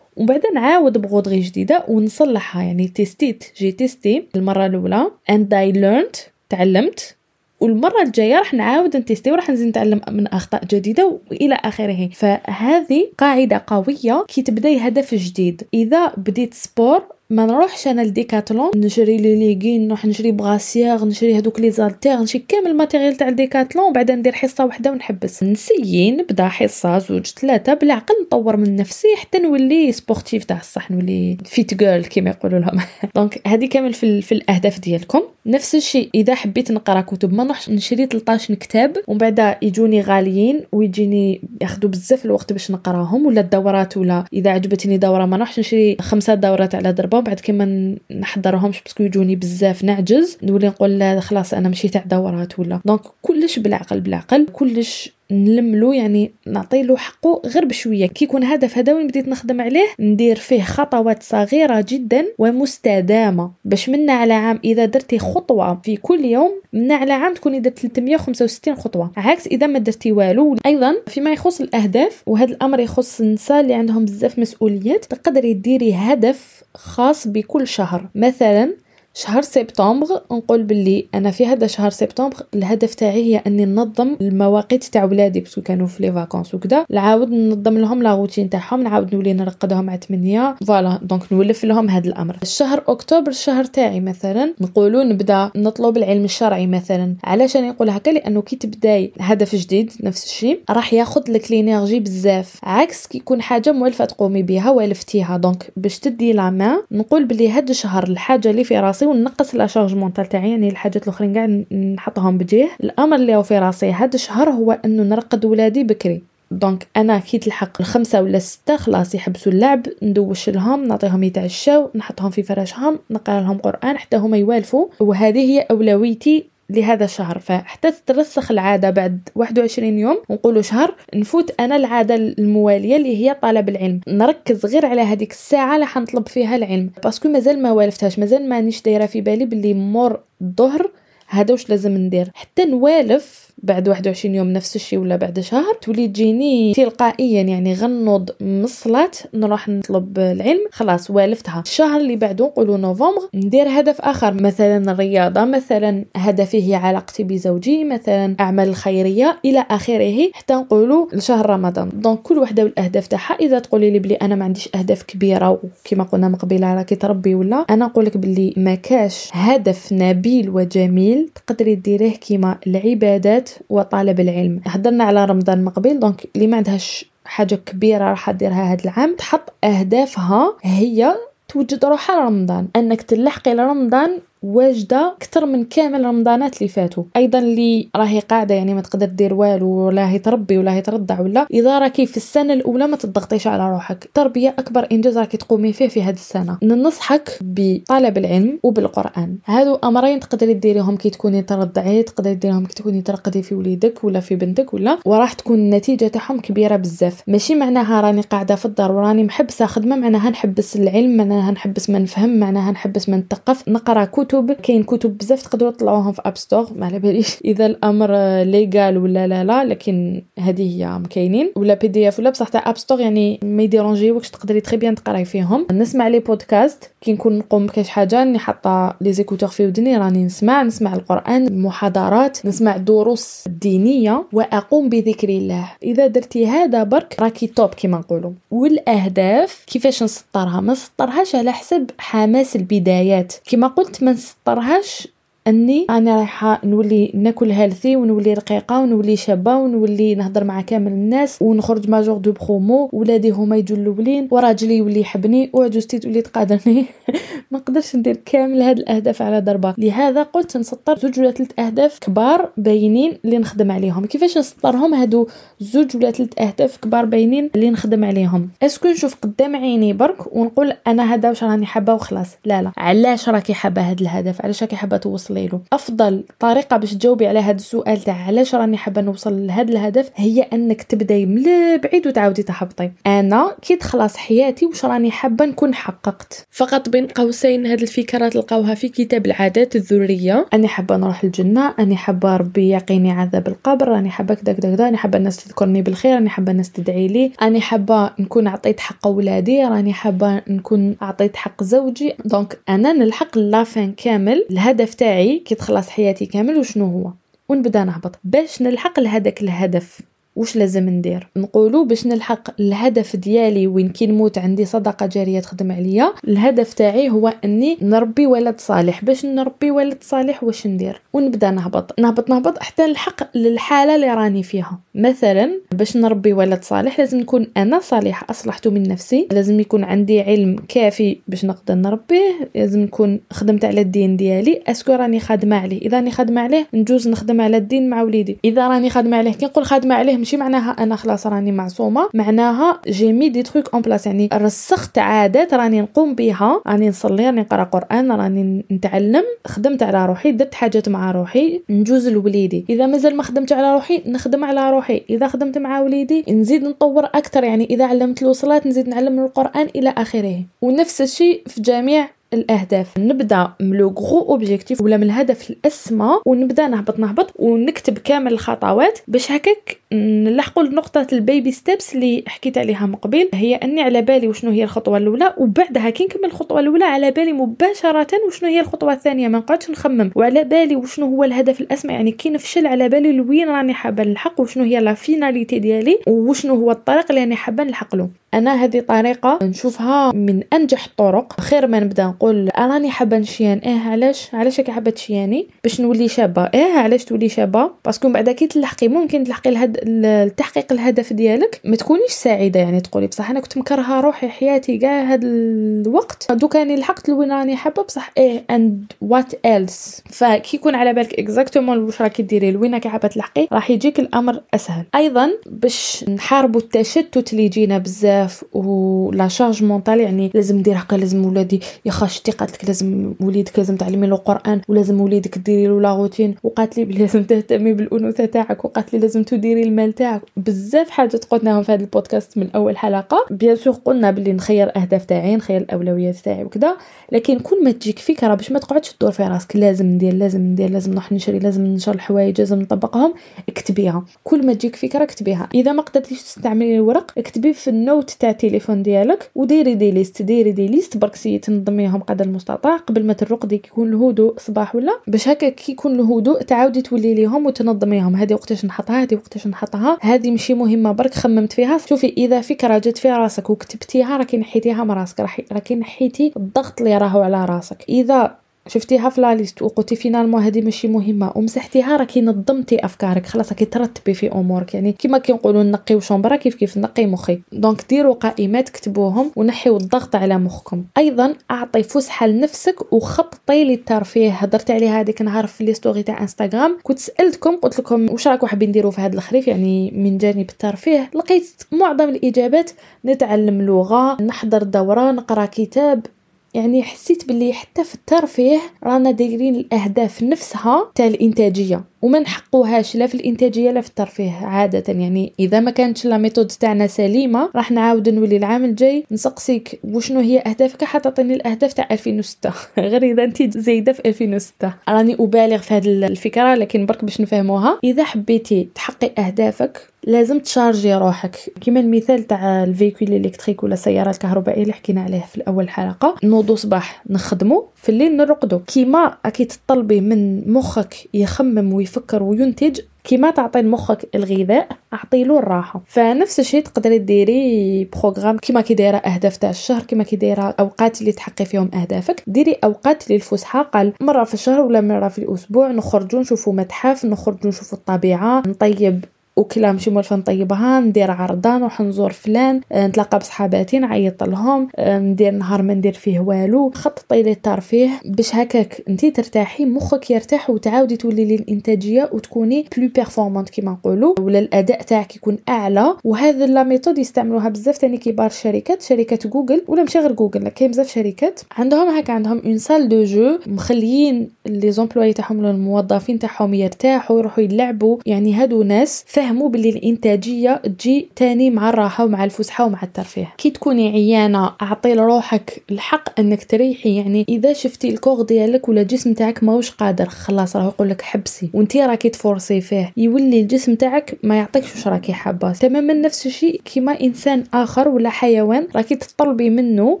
Speaker 1: ومن بعد نعاود broderie جديدة ونصلحها. يعني تيستيت j'ai testé المرة الأولى and I learnt تعلمت والمرة الجاية راح نعاود ن tester وراح نزيد نتعلم من أخطاء جديدة وإلى آخره. فهذه قاعدة قوية كي تبدأي هدف جديد. إذا بديت sport ما نروحش أنا ل Decathlon نشري les leggings نروح نشري brassière نشري هذوك les haltères نشري كامل ال matériel تاع Decathlon وبعد ندير حصة واحدة ونحبس. ن essayer نبدا حصة زوج ثلاثة بالعقل نطور من نفسي حتى نولي sportive تاع الصح نولي fit girl كيما يقولوا لهم. donc هذه كامل في, في الأهداف ديالكم. نفس الشيء إذا حبيت نقرأ كتب ما نروحش نشري 13 كتاب ومن بعد يجوني غاليين ويجيني ياخذوا بزاف الوقت باش نقراهم ولا الدورات ولا إذا عجبتني دورة ما نروحش نشري خمسة دورات على ضربه وبعد كيما نحضرهمش parce que يجوني بزاف نعجز نولي نقول لا خلاص أنا مشيت تاع دورات ولا. donc كلش بالعقل بالعقل كلش نلملو يعني نعطي له حقه غير بشوية. كي يكون هدف هذا وين بديت نخدم عليه؟ ندير فيه خطوات صغيرة جدا ومستدامة باش منا على عام إذا درتي خطوة في كل يوم منا على عام تكوني درت 365 خطوة. عكس إذا ما درتي والو. أيضا فيما يخص الأهداف وهذا الأمر يخص النساء اللي عندهم بزاف مسؤوليات تقدري ديري هدف خاص بكل شهر. مثلا شهر سبتمبر نقول باللي أنا في هذا شهر سبتمبر الهدف تاعي هي أني ننظم المواقيت تاع ولادي parce que كانوا في les vacances وكذا نعاود ننظم لهم la routine تاعهم نعاود نولي نرقدهم على 8 voilà donc نولف لهم هذا الأمر. الشهر أكتوبر الشهر تاعي مثلا نقولوا نبدأ نطلب العلم الشرعي مثلا. علاش أنا نقول هكا لأنه كي تبداي هدف جديد نفس الشيء راح ياخذ لك l'énergie بزاف. عكس كي يكون حاجة موالفه تقومي بها والفتيها donc باش تدي لا نقول بلي هذا الشهر الحاجة اللي في راسي راسي ونقص la charge mentale تاعي يعني الحاجات الأخرين كاع نحطهم بجهة. الأمر اللي هو في راسي هذا الشهر هو إنه نرقد ولادي بكري. donc أنا كي تلحق الخمسة ولا ستة خلاص يحبسوا اللعب ندوش لهم نعطيهم يتعشاو نحطهم في فراشهم نقرأ لهم قرآن حتى هما يوالفوا. وهذه هي أولويتي لهذا الشهر. فحتى تترسخ العادة بعد 21 يوم ونقولوا شهر نفوت أنا العادة الموالية اللي هي طلب العلم. نركز غير على هذيك الساعة اللي حنطلب فيها العلم. parce que مازال ما والفتهاش مازال مانيش دايرة في بالي باللي مور الظهر هذا واش لازم ندير. حتى نوالف بعد 21 يوم نفس الشيء ولا بعد شهر تولي تجيني تلقائيا يعني غنوض من الصلاة نروح نطلب العلم. خلاص والفتها. الشهر اللي بعده نقولوا نوفمبر ندير هدف آخر. مثلا الرياضة مثلا هدفي هي علاقتي بزوجي مثلا أعمال الخيرية إلى آخره. حتى نقولوا لشهر رمضان. donc كل وحدة والأهداف تاعها. إذا تقولي لي بلي أنا ما عنديش أهداف كبيرة وكما قلنا من قبيله راكي تربي ولا أنا نقول لك بلي ما كاش هدف نبيل وجميل تقدري ديريه كيما العبادات وطلب العلم. هضرنا على رمضان مقبل donc اللي ما عندهاش حاجة كبيرة راح ديرها هذا العام تحط أهدافها هي توجد روحها رمضان أنك تلحقي لرمضان واجدة أكثر من كامل رمضانات اللي فاتوا. أيضا اللي راهي قاعدة يعني ما تقدر دير والو ولا هي تربي ولا هي ترضع ولا. إذا راكي في السنة الأولى ما تضغطيش على روحك. تربيه أكبر إنجاز راكي تقومي فيه في هذه السنة. ننصحك بطلب العلم وبالقرآن. هادو أمرين تقدري ديريهم كي تكوني ترضعي تقدري ديريهم كي تكوني ترقدي في وليدك ولا في بنتك ولا. وراح تكون النتيجة تاعهم كبيرة بزاف. ماشي معناها راني قاعدة في الدار وراني محبسة خدمة معناها نحبس العلم معناها نحبس ما نفهم معناها نحبس ما نثقف نقرأ كتب كتب كاين كتب بزاف تقدروا تطلعوهم في App Store ما على باليش. إذا الأمر légal ولا لا لا لكن هذه هي كاينين. ولا PDF ولا بصح تاع App Store يعني ما يdérangeوكش تقدري très bien تقراي فيهم. نسمع les podcasts كي نكون نقوم بكاش حاجة إني حاطة les écouteurs في ودني راني نسمع نسمع القرآن المحاضرات نسمع دروس دينية وأقوم بذكر الله. إذا درتي هذا برك راكي top كيما نقولوا. والأهداف كيفاش نسطرها؟ ما نسطرهاش على حسب حماس البدايات. كيما قلت ما نسطرهاش أني أنا رايحه نولي ناكل healthy ونولي رقيقة ونولي شابة ونولي نهضر مع كامل الناس ونخرج major de promo. ولادي هما يجوا الاولين وراجلي يولي يحبني وعجوزتي تولي تقادرني. ما نقدرش ندير كامل هاد الأهداف على ضربه لهذا قلت نسطر زوج ولا ثلاث أهداف كبار باينين اللي نخدم عليهم. كيفاش نسطرهم هادو زوج ولا ثلاث أهداف كبار باينين اللي نخدم عليهم؟ est-ce que نشوف قدام عيني برك ونقول أنا هذا واش راني حابة وخلاص. لا لا. علاش راكي حابة هاد الهدف؟ علاش راكي حابة توصل توصلي له أفضل طريقة باش تجاوبي على هذا السؤال تاع علاش راني حابة نوصل لهذا الهدف هي أنك تبداي من بعيد وتعاودي تهبطي أنا كي تخلص حياتي واش راني حابة نكون حققت؟ فقط بين قوسين هذه الفكرة تلقاوها في كتاب العادات الذرية. أني حابة نروح الجنة أني حابة ربي يقيني عذاب القبر راني حابة كذا كذا كذا راني حابة الناس تذكرني بالخير راني حابة الناس تدعي لي راني حابة نكون عطيت حق ولادي راني حابة نكون عطيت حق زوجي. donc أنا نلحق la fin كامل الهدف تاعي كي تخلص حياتي كامل وشنو هو؟ ونبدا نهبط. باش نلحق لهداك الهدف. واش لازم ندير؟ نقولوا باش نلحق الهدف ديالي وين كي نموت عندي صدقة جارية تخدم عليا الهدف تاعي هو أني نربي ولد صالح. باش نربي ولد صالح واش ندير؟ ونبدأ نهبط. نهبط نهبط حتى نلحق للحالة اللي راني فيها. مثلا باش نربي ولد صالح لازم نكون أنا صالحه أصلحت من نفسي. لازم يكون عندي علم كافي باش نقدر نربيه. لازم نكون خدمت على الدين ديالي. est-ce que راني خادمة عليه. إذا راني خادمة عليه نجوز نخدم على الدين مع وليدي. إذا راني خادمة عليه كي نقول خادمة عليه ماشي معناها أنا خلاص راني معصومة معناها j'ai mis des trucs en place يعني رسخت عادات راني نقوم بها راني نصلي راني نقرأ قرآن راني نتعلم. خدمت على روحي درت حاجات مع روحي نجوز لوليدي. إذا مازال ما خدمت على روحي نخدم على روحي. إذا خدمت مع وليدي نزيد نطور أكثر. يعني إذا علمت له صلاه نزيد نعلم القرآن إلى آخره. ونفس الشيء في جميع الأهداف. نبدأ من le gros objectif ولا من الهدف الأسمى ونبدأ نهبط نهبط ونكتب كامل الخطوات باش هكاك نلحقوا لنقطه ال baby steps اللي حكيت عليها من قبل. هي أني على بالي وشنو هي الخطوة الأولى وبعدها كي نكمل الخطوة الأولى على بالي مباشرة وشنو هي الخطوة الثانية. ما نقعدش نخمم. وعلى بالي وشنو هو الهدف الأسمى. يعني كي نفشل على بالي لوين راني حابة نلحق وشنو هي la finalité ديالي وشنو هو الطريق اللي راني حابة نلحق له. أنا هذه طريقة نشوفها من أنجح الطرق. خير ما نبدأ نقول راني حابة نشيان. إيه علاش؟ علاش راكي حابة تشياني؟ باش نولي شابة. إيه علاش تولي شابة؟ parce que بعد كي تلحقي ممكن تلحقي الهد... التحقيق الهدف ديالك ما تكونيش سعيدة يعني تقولي بصح أنا كنت مكرهة روحي حياتي كاع هذا الوقت. دوك راني لحقت لوين راني حابة بصح إيه and what else فكي يكون على بالك exactement واش راكي ديري لوين راكي حابة تلحقي راح يجيك الأمر أسهل. أيضا باش نحاربوا التشتت اللي يجينا بزاف و la charge mentale يعني لازم ندير هكا لازم ولادي يا خا شتي قالت لك لازم وليدك لازم تعلمي له القران ولازم وليدك ديري له la routine وقالت لي لازم تهتمي بالأنوثة تاعك وقالت لي لازم تديري المال تاعك. بزاف حاجات قلناهم في هذا البودكاست من أول حلقة. bien sûr قلنا باللي نخير الأهداف تاعي نخير الأولويات تاعي وكذا لكن كل ما تجيك فكرة باش ما تقعدش تدور في راسك لازم ندير لازم ندير لازم نروح نشري لازم نشر الحوايج لازم نطبقهم اكتبيها. كل ما تجيك فكرة اكتبيها. إذا ما قدرتيش تستعملي الورق اكتبي في ال note تاع التليفون ديالك وديري des listes. ديري des listes برك سي تنظميهم قدر المستطاع. قبل ما ترقدي كيكون الهدوء صباح ولا. باش هكا كي يكون الهدوء تعاودي تولي ليهم وتنظميهم. هذه وقتاش نحطها هذه وقتاش نحطها. هذه ماشي مهمة برك خممت فيها. شوفي إذا فكره جات في راسك وكتبتيها راكي نحيتيها من راسك. راكي نحيتي الضغط اللي راهو على راسك. إذا شفتيها في la liste وقلتي finalement هذه ماشي مهمة ومسحتيها راكي نظمتي أفكارك خلاص راكي ترتبي في أمورك. يعني كيما كنقولوا نقيو chambre كيف كيف نقي مخي. donc ديروا قائمات كتبوهم ونحيو الضغط على مخكم. أيضا أعطي فسحة لنفسك وخططي للترفيه. هضرت عليها هذيك النهار في les stories تاع إنستغرام كنت سألتكم قلت لكم واش راكم حابين نديروا في هذا الخريف؟ يعني من جانب الترفيه. لقيت معظم الإجابات نتعلم لغة نحضر دورة نقرأ كتاب. يعني حسيت باللي حتى في الترفيه رانا دايرين الأهداف نفسها تاع الإنتاجية. وما نحقوهاش لا في الإنتاجية لا في الترفيه عادة. يعني إذا ما كانتش la méthode تاعنا سليمة راح نعاود نولي العام الجاي نسقسيك وشنو هي أهدافك تعطيني الأهداف تاع 2006 غير إذا انت زايدة في 2006 راني أبالغ في هذه الفكرة لكن برك باش نفهموها إذا حبيتي تحققي أهدافك لازم تشارجي روحك. كيما المثال تاع ال véhicule électrique ولا السيارة الكهربائية اللي حكينا عليه في الأول حلقة نوضو صباح نخدمو في الليل نرقدو. كيما راكي تطلبي من مخك يخمم ويفكر وينتج كيما تعطي لمخك الغذاء اعطي له الراحة. فنفس الشيء تقدري ديري programme كيما كي دايرة أهداف تاع الشهر كيما كي دايرة أوقات اللي تحققي فيهم أهدافك. ديري أوقات للفسحه قال مرة في الشهر ولا مرة في الأسبوع. نخرجوا نشوفوا متحف نخرجوا نشوفوا الطبيعة نطيب وكلا مشي موالفه نطيبها ندير عرضه نروح نزور فلان آه، نتلاقى بصحاباتي نعيط لهم آه، ندير نهار ما ندير فيه والو. خططي للترفيه باش هكاك انت ترتاحي مخك يرتاح وتعاودي تولي للإنتاجية وتكوني plus performante كيما نقولوا ولا الأداء تاعك يكون أعلى. وهذا la méthode يستعملوها بزاف تاني كبار الشركات شركات جوجل ولا ماشي غير جوجل كاين بزاف شركات. عندهم هكا عندهم une salle de jeux مخليين les employés تاعهم الموظفين تاعهم يرتاحوا يروحوا يلعبوا يعني هادو ناس فهموا باللي الإنتاجية تجي تاني مع الراحة ومع الفسحة ومع الترفيه. كي تكوني عيانة أعطي لروحك الحق إنك تريحي. يعني إذا شفتي الكوغ ديالك ولا الجسم تاعك ماهوش قادر خلاص راه يقول لك حبسي. وانت راكي تفورسي فيه. يولي الجسم تاعك ما يعطيكش واش راكي حابة. تماما نفس الشيء كيما إنسان آخر ولا حيوان راكي تطلبي منه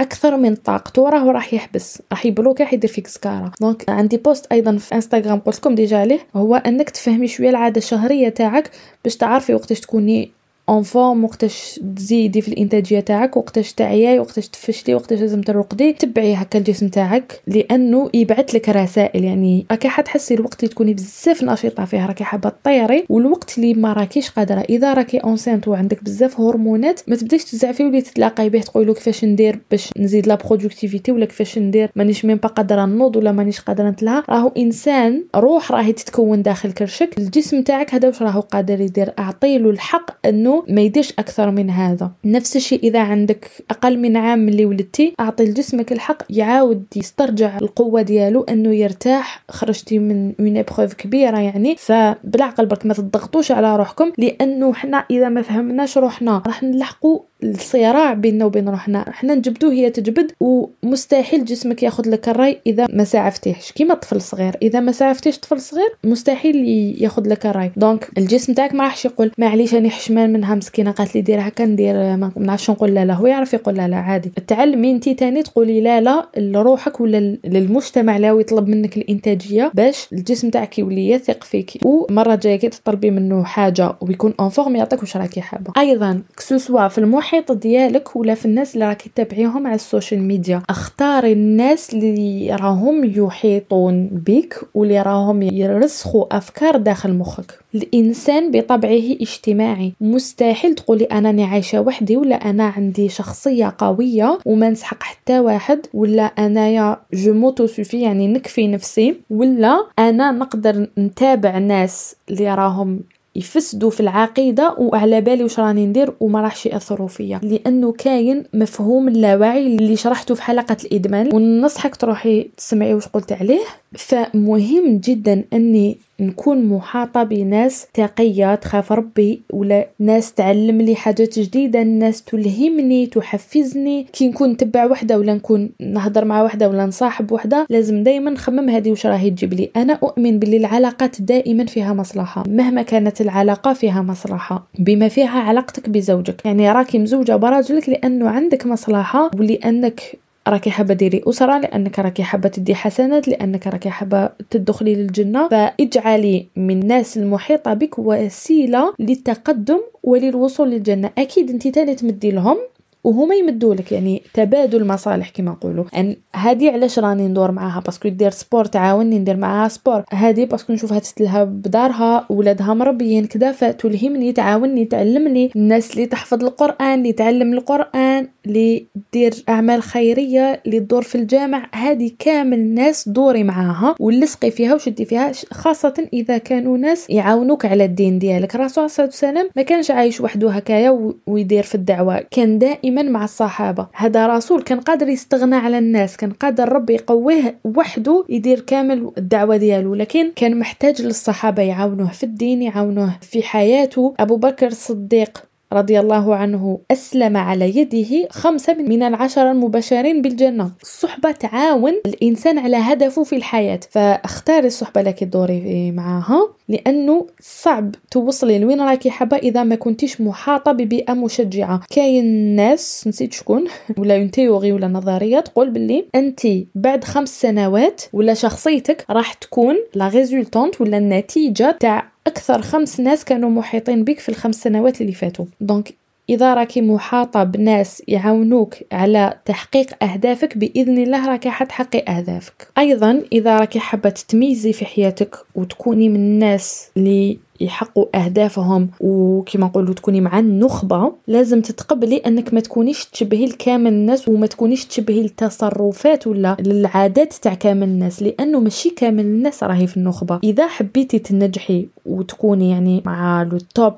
Speaker 1: أكثر من طاقته راه راح يحبس. راح يبلوك راح يدير فيك سكارة. donc عندي post أيضا في انستغرام قلت لكم déjà عليه. هو إنك تفهمي شوية العادة الشهرية تاعك باش تعرفي وقتاش تكوني en forme وقتاش تزيدي في الانتاجيه تاعك وقتاش تعياي وقتاش تفشلي وقتاش لازم ترقدي تبعي هكا الجسم تاعك لأنه يبعث لك رسائل يعني راكي حتحسي الوقت اللي تكوني بزاف نشيطه فيه راكي حابه تطيري والوقت اللي ما راكيش قادره اذا راكي enceinte وعندك بزاف هرمونات ما تبداش تزعفي ولي تتلاقاي به تقولوا كيفاش ندير باش نزيد la productivité ولا كيفاش ندير مانيش même pas قادره نوض ولا مانيش قادره نتلها راهو انسان روح راهي تتكون داخل كرشك الجسم تاعك هذا واش راهو قادر يدير اعطيله الحق انه ما يديرش أكثر من هذا. نفس الشيء إذا عندك أقل من عام ملي ولدتي أعطي لجسمك الحق يعاود يسترجع القوة ديالو إنه يرتاح. خرجتي من une épreuve كبيرة يعني. فبالعقل برك ما تضغطوش على روحكم لأنه حنا إذا ما فهمناش روحنا راح نلحقوا الصراع بيننا وبين روحنا حنا نجبدو هي تجبد ومستحيل جسمك ياخذ لك الراي إذا ما سعفتيش كيما طفل صغير إذا ما سعفتيش طفل صغير مستحيل ياخذ لك الراي donc الجسم تاعك ما راحش يقول معليش راني حشمان منها مسكينه قالت لي دير هكا ندير ما نعرفش نقول لا لا. هو يعرف يقول لا لا عادي. تعلمي انت تاني تقولي لا لا لروحك ولا للمجتمع اللي يطلب منك الإنتاجية باش الجسم تاعك يولي يثق فيك. ومرة جاية كي تطلبي منه حاجة ويكون en forme يعطيك واش راكي حابة. أيضا كسوسوا في المح المحيط ديالك ولا في الناس اللي راكي تتابعيهم على ال social media. اختاري الناس اللي راهم يحيطون بك واللي راهم يرسخوا أفكار داخل مخك. الإنسان بطبعه اجتماعي. مستحيل تقولي أنا عايشة وحدي ولا أنا عندي شخصية قوية وما نسحق حتى واحد ولا أنايا je m'auto-suffis يعني نكفي نفسي ولا أنا نقدر نتابع ناس اللي راهم يفسدوا في العقيدة وعلى بالي واش راني ندير وما راحش يأثروا فيا. لأنه كاين مفهوم اللاوعي اللي شرحته في حلقة الإدمان وننصحك تروحي تسمعي واش قلت عليه. فمهم جدا أني نكون محاطة بناس تقية تخاف ربي ولا ناس تعلم لي حاجات جديدة ناس تلهمني تحفزني. كي نكون نتبع وحدة ولا نكون نهضر مع وحدة ولا نصاحب وحدة لازم دايما نخمم هذه وش راهي تجيب لي. أنا أؤمن باللي العلاقات دائما فيها مصلحة مهما كانت العلاقة فيها مصلحة. بما فيها علاقتك بزوجك. يعني راكي مزوجة براجلك لأنه عندك مصلحة ولأنك راكي حابه ديري أسرة لأنك راكي حابه تدي حسنات لأنك راكي حابه تدخلي للجنة. فإجعلي من الناس المحيطة بك وسيلة للتقدم وللوصول للجنة. أكيد انت تاني تمدي لهم. وهما يمدوا لك يعني تبادل مصالح كما نقولوا. أن هذه علاش راني ندور معاها؟ parce que دير sport تعاوني ندير معاها sport. هذه parce que نشوفها تتلها بدارها ولادها مربيين كذا فتلهمني تعاوني تعلمني. الناس اللي تحفظ القرآن اللي تعلم القرآن اللي دير أعمال خيرية اللي تدور في الجامع. هذه كامل ناس دوري معاها ولصقي فيها وشدي فيها خاصة إذا كانوا ناس يعاونوك على الدين ديالك. الرسول صلى الله عليه وسلم ما كانش عايش وحده هكايا ويدير في الدعوة. كان دائما مع الصحابة. هذا رسول كان قادر يستغنى على الناس كان قادر ربي يقويه وحده يدير كامل الدعوة ديالو لكن كان محتاج للصحابة يعاونوه في الدين يعاونوه في حياته. أبو بكر الصديق رضي الله عنه أسلم على يده خمسة من العشرة المبشرين بالجنة. الصحبة تعاون الإنسان على هدفه في الحياة فاختاري الصحبة لك دوري معاها لأنه صعب توصلي لوين راكي حابة إذا ما كنتيش محاطة ببيئة مشجعة؟ كاين ناس نسيت شكون ولا une théorie ولا نظرية تقول باللي أنت بعد خمس سنوات ولا شخصيتك راح تكون la résultante ولا النتيجة تاع أكثر خمس ناس كانوا محيطين بك في الخمس سنوات اللي فاتوا. donc اذا راكي محاطه بناس يعاونوك على تحقيق أهدافك بإذن الله راكي حتحققي أهدافك. أيضا اذا راكي حابه تتميزي في حياتك وتكوني من الناس اللي يحققوا أهدافهم وكما نقولوا تكوني مع النخبة. لازم تتقبلي أنك ما تكونيش تشبهي لكامل الناس وما تكونيش تشبهي التصرفات ولا العادات تاع كامل الناس لأنه ماشي كامل الناس راهي في النخبة. إذا حبيتي تنجحي وتكوني يعني مع لو توب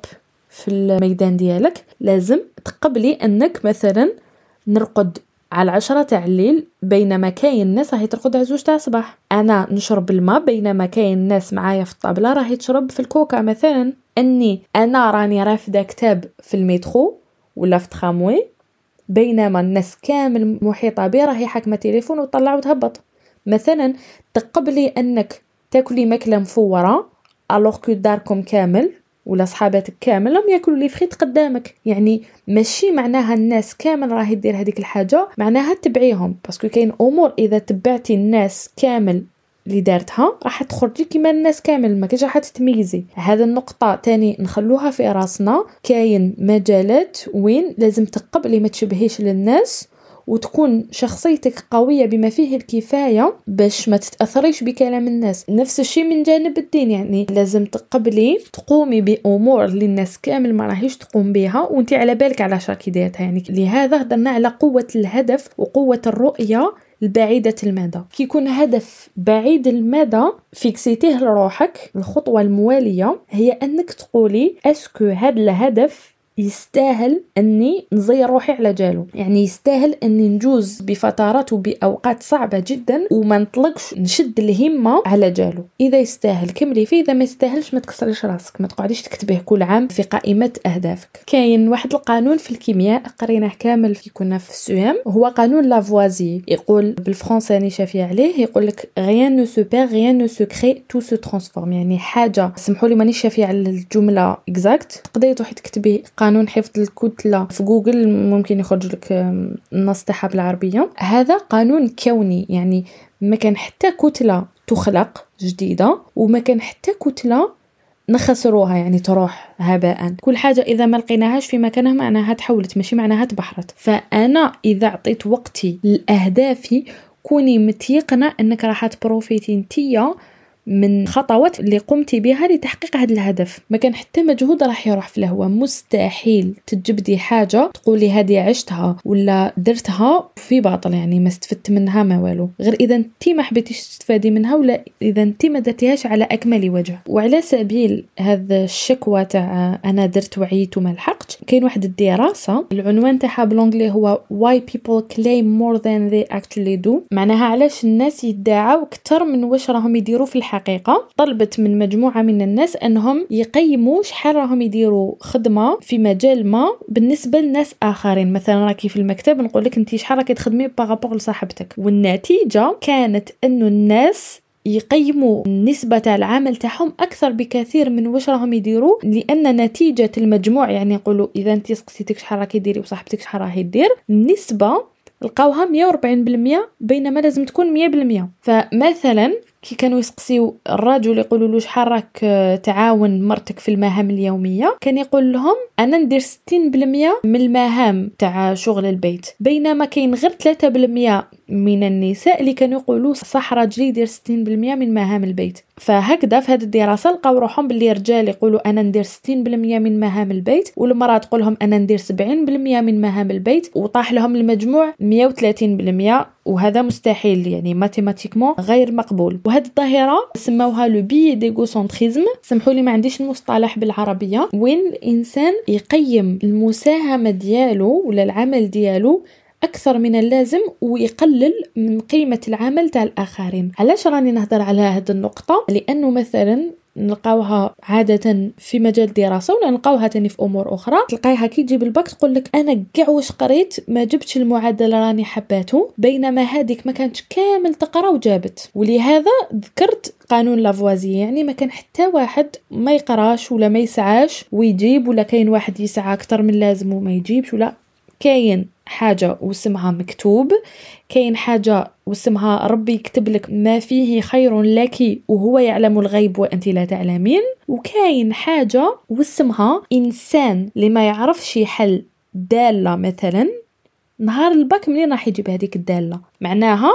Speaker 1: في الميدان ديالك لازم تقبلي أنك مثلا نرقد على العشرة تاع الليل بينما كاين الناس راهي ترقد على زوج تاع الصباح. أنا نشرب الماء بينما كاين الناس معايا في الطابلة راهي تشرب في الكوكا مثلا. أني أنا راني رافدة كتاب في المترو ولا في تخاموي بينما الناس كامل محيطه بي راهي حاكمة تليفون وطلع وتهبط مثلا تقبلي أنك تاكلي ماكلة مفورة alors que داركم كامل ولا صحاباتك كامل راهم ياكلوا les frites قدامك. يعني ماشي معناها الناس كامل راهي دير هذيك الحاجة معناها تبعيهم. parce que كاين أمور إذا تبعتي الناس كامل اللي دارتها راح تخرجي كيما الناس كامل ما كاينش راح تتميزي هذا النقطة تاني نخلوها في راسنا كاين مجالات وين لازم تقبلي ما تشبهيش للناس. وتكون شخصيتك قوية بما فيه الكفاية باش ما تتأثريش بكلام الناس. نفس الشيء من جانب الدين يعني لازم تقبلي تقومي بأمور اللي الناس كامل ما راهيش تقوم بها وانت على بالك علاش راكي دايرتها يعني لهذا هضرنا على قوة الهدف وقوة الرؤية البعيدة المدى. كي يكون هدف بعيد المدى فيكسيتيه لروحك. الخطوة الموالية هي أنك تقولي est-ce que هذا الهدف يستاهل إني نزير روحي على جالو. يعني يستاهل إني نجوز بفترات وبأوقات صعبة جدا وما نطلقش نشد الهمة على جالو. إذا يستاهل كملي فيه إذا ما يستاهلش ما تكسريش راسك ما تقعديش تكتبيه كل عام في قائمة أهدافك. كاين واحد القانون في الكيمياء قريناه كامل في كنا في ال CEM هو قانون Lavoisier. يقول بالفرنسي راني شافية عليه يقول لك rien ne se perd rien ne se crée tout se transforme يعني حاجة سمحوا لي مانيش شافية على الجملة exacte تقدري تروحي تكتبي قانون حفظ الكتلة في جوجل ممكن يخرج لك النص تاعها بالعربية هذا قانون كوني يعني ما كان حتى كتلة تخلق جديدة وما كان حتى كتلة نخسروها يعني تروح هباء. كل حاجة إذا ما لقيناهاش في مكانها معناها تحولت ماشي معناها تبحرت. فأنا إذا عطيت وقتي لأهدافي كوني متيقنة أنك راح تبروفيتي نتيا من خطوات اللي قمتي بها لتحقيق هذا الهدف. ما كان حتى مجهود راح يروح في الهواء. مستحيل تجبدي حاجة تقولي هذه عشتها ولا درتها في باطل يعني ما استفدت منها ما والو. غير إذا انت ما حبيتيش تستفادي منها ولا إذا انت ما درتيهاش على أكمل وجه. وعلى سبيل هذا الشكوى تاع أنا درت وعيت وما لحقتش كاين واحد الدراسة العنوان تاعها بالانجلي هو why people claim more than they actually do معناها علاش الناس يدعوا أكثر من واش راهم يديروا في الحقيقة. الحقيقة طلبت من مجموعة من الناس أنهم يقيموا شحال راهم يديروا خدمة في مجال ما بالنسبة لناس آخرين. مثلا راكي في المكتب نقول لك أنت شحال راكي تخدمي بارابور لصاحبتك. والنتيجة كانت أنه الناس يقيموا النسبة تاع العمل تاعهم أكثر بكثير من واش راهم يديروا لأن نتيجة المجموع يعني يقولوا إذا أنت سقسيتك شحال راكي ديري وصاحبتك شحال راهي دير النسبة لقاوها 140% بينما لازم تكون 100% فمثلا كي كانوا يسقسيو الرجل يقولوا له شحال راك تعاون مرتك في المهام اليومية؟ كان يقول لهم أنا ندير 60% من المهام تاع شغل البيت بينما كاين غير 3% من النساء اللي كانوا يقولوا صح راجلي يدير 60% من مهام البيت. فهكذا في هذه الدراسة لقاو روحهم باللي رجال يقولوا أنا ندير 60% من مهام البيت والمرأة تقول لهم أنا ندير 70% من مهام البيت وطاح لهم المجموع 130% وهذا مستحيل يعني mathématiquement غير مقبول. وهذه الظاهرة سموها le biais d'égocentrisme سمحوا لي ما عنديش المصطلح بالعربية. وين الإنسان يقيم المساهمة ديالو ولا العمل ديالو أكثر من اللازم ويقلل من قيمة العمل تاع الآخرين. علاش راني نهضر على هذه النقطة؟ لأنه مثلا نلقاوها عادة في مجال الدراسة ولا نلقاوها تاني في أمور أخرى. تلقايها كي تجيب الباك تقول لك أنا كاع واش قريت؟ ما جبتش المعدل راني حباتو بينما هذيك ما كانتش كامل تقرأ وجابت. ولهذا ذكرت قانون لافوازي يعني ما كان حتى واحد ما يقراش ولا ما يسعاش ويجيب ولا كاين واحد يسعى أكثر من لازم وما يجيبش ولا كاين. حاجة واسمها مكتوب. كاين حاجة واسمها ربي يكتب لك ما فيه خير لك وهو يعلم الغيب وأنت لا تعلمين. وكاين حاجة واسمها إنسان اللي ما يعرفش يحل دالة مثلا. نهار الباك منين راح يجيب هذيك الدالة؟ معناها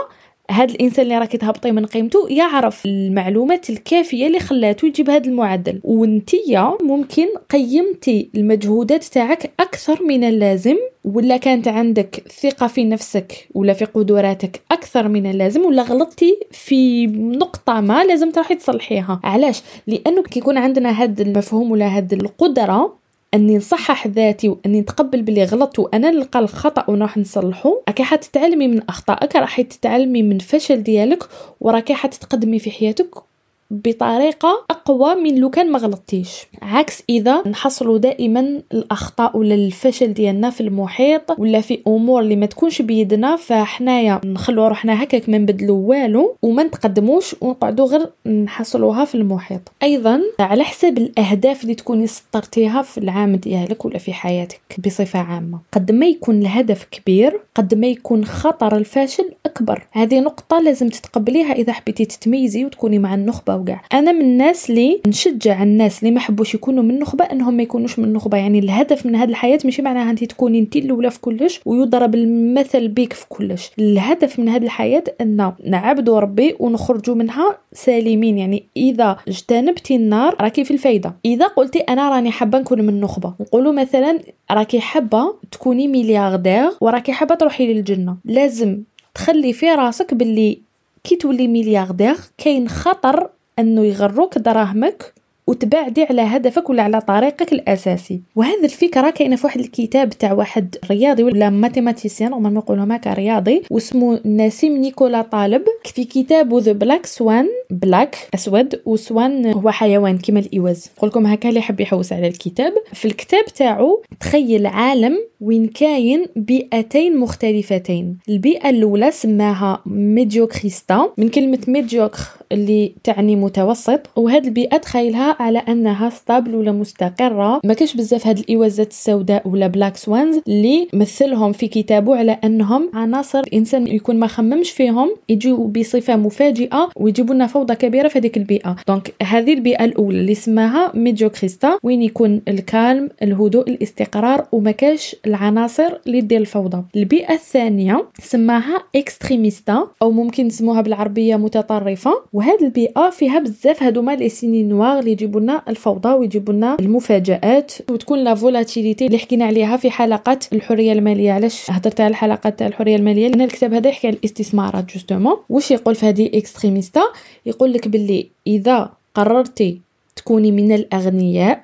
Speaker 1: هذا الإنسان اللي راكي تهبطي من قيمته يعرف المعلومات الكافية اللي خلاته يجيب هذا المعدل. وانتيا ممكن قيمتي المجهودات تاعك أكثر من اللازم ولا كانت عندك ثقة في نفسك ولا في قدراتك أكثر من اللازم ولا غلطتي في نقطة ما لازم تروحي تصلحيها. علاش؟ لأنه كيكون عندنا هذا المفهوم ولا هذه القدرة أني نصحح ذاتي وأني نتقبل بلي غلطت وأنا نلقى الخطأ ونروح نصلحه راكي حتتعلمي من أخطائك راح تتعلمي من فشل ديالك وراكي حتتقدمي في حياتك. بطريقة أقوى من لو كان ما غلطتيش عكس إذا نحصلوا دائما الأخطاء ولا الفشل ديالنا في المحيط ولا في أمور اللي ما تكونش بيدنا فحنايا نخلو روحنا هكاك ما نبدلو والو وما نتقدموش ونقعدوا غير نحصلوها في المحيط. أيضا على حساب الأهداف اللي تكوني سطرتيها في العام ديالك ولا في حياتك بصفة عامة. قد ما يكون الهدف كبير قد ما يكون خطر الفاشل أكبر. هذه نقطة لازم تتقبليها إذا حبيتي تتميزي وتكوني مع النخبة وكاع. أنا من الناس اللي نشجع الناس اللي ما حبوش يكونوا من النخبة إنهم ما يكونوش من النخبة. يعني الهدف من هذه الحياة ماشي معناها انت تكوني انت الأولى في كلش ويضرب المثل بك في كلش. الهدف من هذه الحياة أن نعبدوا ربي ونخرجوا منها سالمين. يعني إذا اجتنبتي النار راكي في الفايدة. إذا قلتي أنا راني حابة نكون من النخبة. نقولوا مثلا راكي حابة تكوني ملياردير وراكي حابة تروحي للجنة. لازم تخلي في راسك باللي كي تولي ملياردير كاين خطر أنه يغروك دراهمك وتبعدي على هدفك ولا على طريقك الأساسي. وهذه الفكرة كاينة في واحد الكتاب تاع واحد رياضي ولا mathématicien ما نقولوا هكا رياضي واسمه نسيم نيكولا طالب في كتابه The Black Swan black أسود و swan هو حيوان كما الإيواز. نقول لكم هكا اللي يحب يحوس على الكتاب. في الكتاب تاعو تخيل عالم وين كاين بيئتين مختلفتين. البيئة الأولى سماها Mediocristan من كلمة médiocre اللي تعني متوسط وهاد البيئة تخيلها على أنها stable ولا مستقرة. ما كاش بزاف هاد الايوازات السوداء ولا black swans اللي مثلهم في كتابه على أنهم عناصر الإنسان يكون ما خممش فيهم يجوا بصفة مفاجئة ويجيبوا لنا فوضى كبيرة في هذيك البيئة. donc هذه البيئة الأولى اللي سماها Mediocristan وين يكون ال calme الهدوء الاستقرار وما كاش العناصر اللي دير الفوضى. البيئة الثانية سماها Extremistan أو ممكن نسموها بالعربية متطرفة. وهاد البيئة فيها بزاف هادوما les cygnes noirs اللي يجيبوا لنا الفوضى ويجيبوا لنا المفاجآت وتكون la volatilité اللي حكينا عليها في حلقه الحرية المالية. علاش هضرت على الحلقة تاع الحرية المالية؟ لأن الكتاب هذا يحكي على الاستثمارات justement. واش يقول في هذه Extremistan؟ يقول لك باللي إذا قررتي تكوني من الأغنياء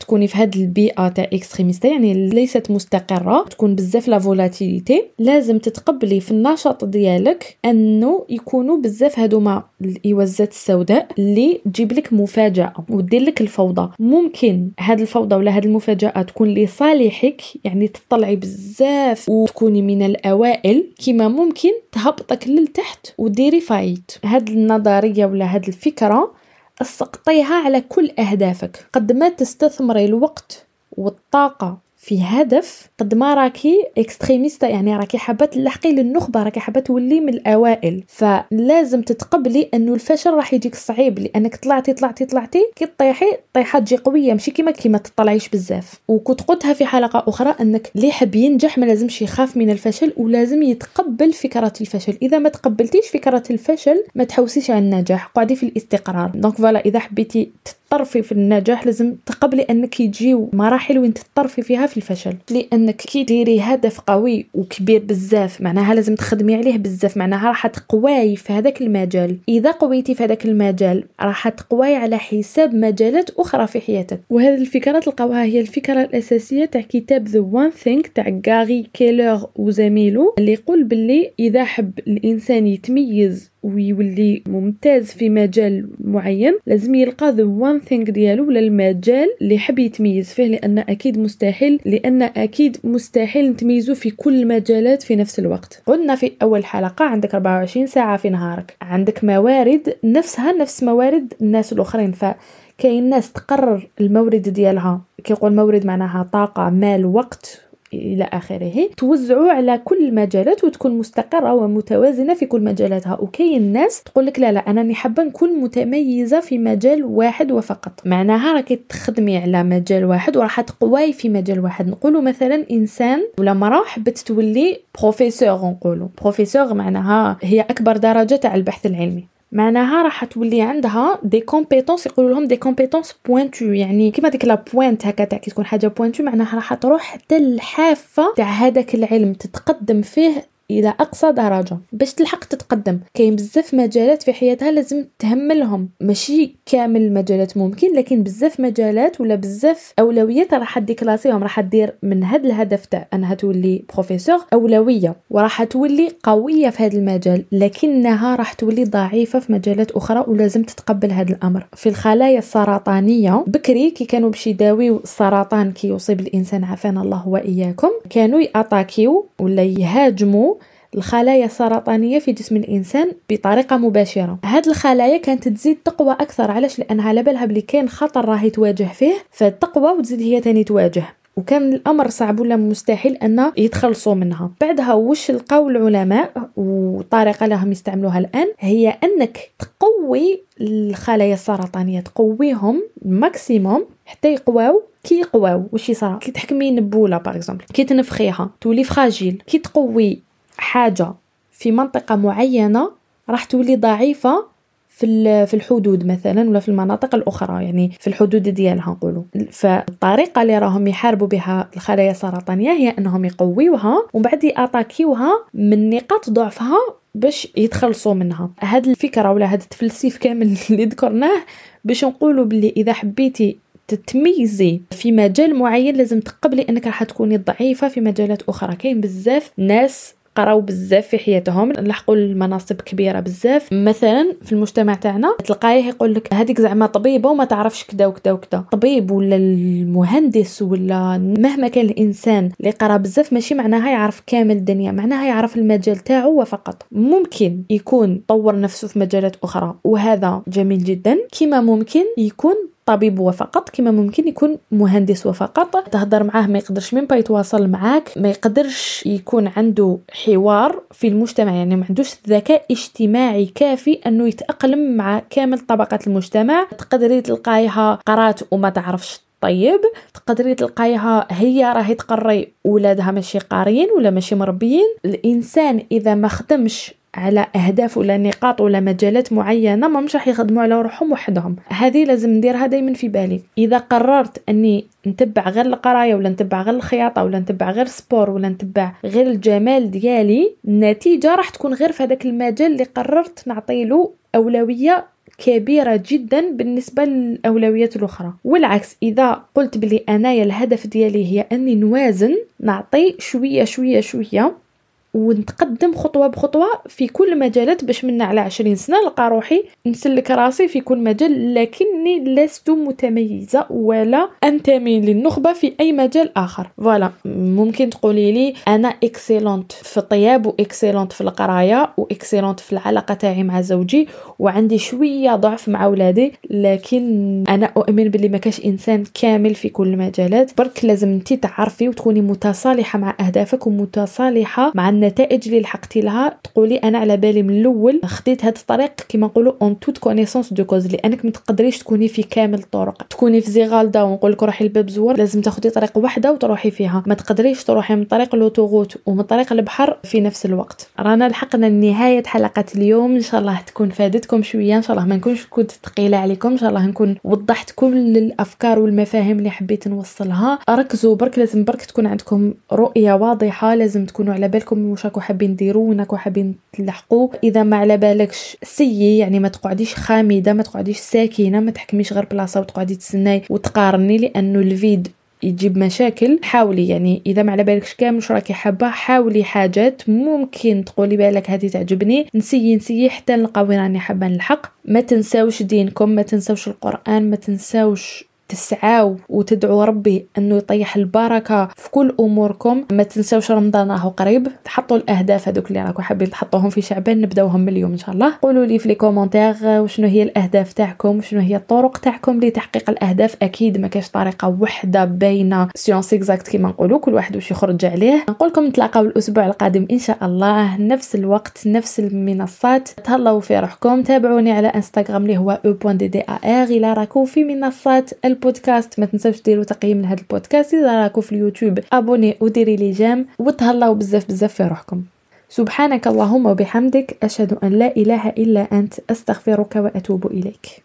Speaker 1: تكوني في هذه البيئة تاع Extremistan يعني ليست مستقرة تكون بزاف la volatilité لازم تتقبلي في النشاط ديالك أنه يكونوا بزاف هادوما الإيوازات السوداء اللي تجيب لك مفاجأة ودير لك الفوضى. ممكن هاد الفوضى ولا هاد المفاجاه تكون لصالحك يعني تطلعي بزاف وتكوني من الأوائل كما ممكن تهبطك للتحت وديري faillite هاد النظرية ولا هاد الفكرة اسقطيها على كل أهدافك. قد ما تستثمري الوقت والطاقة في هدف قد ما راكي extrémiste يعني راكي حابة تلحقي للنخبة راكي حابة تولي من الأوائل. فلازم تتقبلي انه الفشل راح يجيك صعيب لأنك طلعتي طلعتي طلعتي كي تطيحي طيحه تجي قوية ماشي كيما كيما تطلعيش بزاف. وكنت قلتها في حلقة أخرى أنك اللي يحب ينجح ما لازمش يخاف من الفشل ولازم يتقبل فكرة الفشل. إذا ما تقبلتيش فكرة الفشل ما تحوسيش على النجاح قعدي في الاستقرار. donc voilà إذا حبيتي تطرفي في النجاح لازم تقبلي أنك يجيو مراحل وين تطرفي فيها في الفشل. لأنك كي ديري هدف قوي وكبير بزاف معناها لازم تخدمي عليه بزاف معناها راح تقواي في هذاك المجال. إذا قويتي في هذاك المجال راح تقواي على حساب مجالات أخرى في حياتك. وهذه الفكرة تلقاوها هي الفكرة الأساسية تاع كتاب The One Thing تاع غاري كيلر وزميله اللي يقول باللي إذا حب الإنسان يتميز ويولي ممتاز في مجال معين لازم يلقى the one thing ديالو ولا المجال اللي يحب يتميز فيه لأن أكيد مستحيل لأن أكيد مستحيل نتميزو في كل المجالات في نفس الوقت. قلنا في أول حلقة عندك 24 ساعة في نهارك. عندك موارد نفسها نفس موارد الناس الأخرين ف كاين ناس تقرر المورد ديالها. كيقول مورد معناها طاقة مال وقت إلى آخره. توزعوا على كل المجالات وتكون مستقرة ومتوازنة في كل مجالاتها. وكاين ناس تقول لك لا لا أنا حابة نكون متميزة في مجال واحد وفقط. معناها راكي تخدمي على مجال واحد وراح تقواي في مجال واحد. نقولوا مثلا إنسان ولا مرأة حبت تولي بروفيسور نقولوا. بروفيسور معناها هي أكبر درجة تاع البحث العلمي. معناها راح تولي عندها des compétences يقولوا لهم des compétences pointues يعني كيما ديك la pointe هكا تاع كي تكون حاجة pointue معناها راح تروح حتى الحافه تاع هذاك العلم تتقدم فيه إلى أقصى درجة. باش تلحق تتقدم كاين بزاف مجالات في حياتها لازم تهملهم. ماشي كامل المجالات ممكن لكن بزاف مجالات ولا بزاف أولويات راح ديكلاسيهم راح دير من هذا الهدف تاع أنها تولي بروفيسور أولوية. وراح تولي قوية في هذا المجال لكنها راح تولي ضعيفة في مجالات أخرى ولازم تتقبل هذا الأمر. في الخلايا السرطانية بكري كي كانوا باش يداويو السرطان كي يصيب الإنسان عافانا الله وإياكم كانوا ياتاكيو ولا يهاجموا الخلايا السرطانية في جسم الإنسان بطريقة مباشرة. هاد الخلايا كانت تزيد تقوى أكثر علاش؟ لأنها على بالها بلي كاين خطر راهي تواجه فيه فتقوى وتزيد هي تاني تواجه. وكان الأمر صعب ولا مستحيل أن يتخلصوا منها. بعدها وش لقاو العلماء وطريقة لهم يستعملوها الآن؟ هي أنك تقوي الخلايا السرطانية تقويهم maximum حتى يقواو كي يقواو. واش يصرى كي تحكمي نبوله par exemple كي تنفخيها. تولي fragile كي تقوي حاجة في منطقة معينة راح تولي ضعيفة في في الحدود مثلا ولا في المناطق الأخرى يعني في الحدود ديالها نقولوا. فالطريقة اللي راهم يحاربوا بها الخلايا السرطانية هي إنهم يقويوها ومن بعد يأتاكيوها من نقاط ضعفها باش يتخلصوا منها. هاد الفكرة ولا هاد التفلسيف كامل اللي ذكرناه باش نقولوا بلي إذا حبيتي تتميزي في مجال معين لازم تقبلي إنك راح تكوني ضعيفة في مجالات أخرى. كاين بزاف ناس قراو بزاف في حياتهم لحقوا المناصب كبيرة بزاف. مثلا في المجتمع تاعنا تلقايه يقول لك هذيك زعما طبيبة وما تعرفش كذا وكذا وكذا طبيب ولا المهندس ولا مهما كان الإنسان اللي قرا بزاف ماشي معناها يعرف كامل الدنيا معناها يعرف المجال تاعو وفقط ممكن يكون طور نفسه في مجالات أخرى وهذا جميل جدا. كما ممكن يكون طبيب وفقط كما ممكن يكون مهندس وفقط. تهضر معاه ما يقدرش من يتواصل معاك. ما يقدرش يكون عنده حوار في المجتمع يعني ما عندوش ذكاء اجتماعي كافي أنه يتأقلم مع كامل طبقات المجتمع. تقدري تلقايها قرات وما تعرفش طيب تقدري تلقايها هي راهي تقري ولادها ماشي قاريين ولا ماشي مربيين. الإنسان إذا ما خدمش على أهداف ولا نقاط ولا مجالات معينة ما مش راح يخدموا على روحهم وحدهم. هذه لازم نديرها دائما في بالي. إذا قررت أني نتبع غير القراية ولا نتبع غير الخياطة ولا نتبع غير سبور ولا نتبع غير الجمال ديالي النتيجة راح تكون غير في هذاك المجال اللي قررت نعطي له أولوية كبيرة جدا بالنسبة للأولويات الأخرى. والعكس إذا قلت بلي أنايا الهدف ديالي هي أني نوازن نعطي شوية شوية شوية ونتقدم خطوة بخطوة في كل مجالات باش من على عشرين سنة نلقى روحي نسلك راسي في كل مجال لكني لست متميزة ولا أنتمي للنخبة في أي مجال آخر. voilà ممكن تقولي لي أنا excellente في الطياب و excellente في القراية و excellente في العلاقة تاعي مع زوجي وعندي شوية ضعف مع ولادي لكن أنا أؤمن باللي ما كاش إنسان كامل في كل المجالات. برك لازم انت تعرفي وتكوني متصالحة مع أهدافك ومتصالحه مع النتائج اللي لحقتي لها تقولي أنا على بالي من الأول خديت هذا الطريق كيما نقولوا en toute connaissance de cause لأنك ما تقدريش تكوني في كامل الطرق تكوني في زيرالدا ونقول لك روحي لباب الزوار لازم تاخدي طريق واحدة وتروحي فيها. ما تقدريش تروحي من طريق l'autoroute ومن طريق البحر في نفس الوقت. رانا لحقنا نهاية حلقة اليوم. إن شاء الله تكون فادتكم شوية إن شاء الله ما نكونش كنت ثقيلة عليكم إن شاء الله نكون وضحت كل الافكار والمفاهيم اللي حبيت نوصلها. ركزوا برك لازم برك تكون عندكم رؤية واضحة لازم تكونوا على بالكم واش راكو حابين ديروا راكو حابين تلحقوا إذا ما على بالكش سيي يعني ما تقعديش خامدة ما تقعديش ساكنة ما تحكميش غير بلاصة وتقعدي تسناي وتقارني لأنه ال vide يجيب مشاكل. حاولي يعني إذا ما على بالكش كامل واش راكي حابة حاولي حاجات ممكن تقولي بالك هذه تعجبني. نسيي نسيي حتى نلقى وين راني حابة نلحق. ما تنساوش دينكم ما تنساوش القرآن ما تنساوش تسعاو وتدعوا ربي أنه يطيح البركة في كل أموركم. ما تنساوش رمضان راهو قريب. تحطوا الأهداف هذوك اللي راكم حابين تحطوهم في شعبان. نبدأوهم من اليوم إن شاء الله. قولوا لي في les commentaires وشنو هي الأهداف تاعكم وشنو هي الطرق تاعكم لتحقيق الأهداف. أكيد ما كاش طريقة وحدة باينه science exacte كيما نقولوا كل واحد واش يخرج عليه. نقول لكم نتلاقاو الأسبوع القادم إن شاء الله نفس الوقت نفس المنصات. تهلاو في روحكم. تابعوني على انستغرام اللي هو او.ddar إلى راكم في منصات البودكاست ما تنساوش ديروا تقييم لهذا البودكاست. إذا راكم في اليوتيوب abonnez وديري les j'aime وتهلاو بزاف بزاف في روحكم. سبحانك اللهم وبحمدك أشهد أن لا إله إلا أنت أستغفرك وأتوب إليك.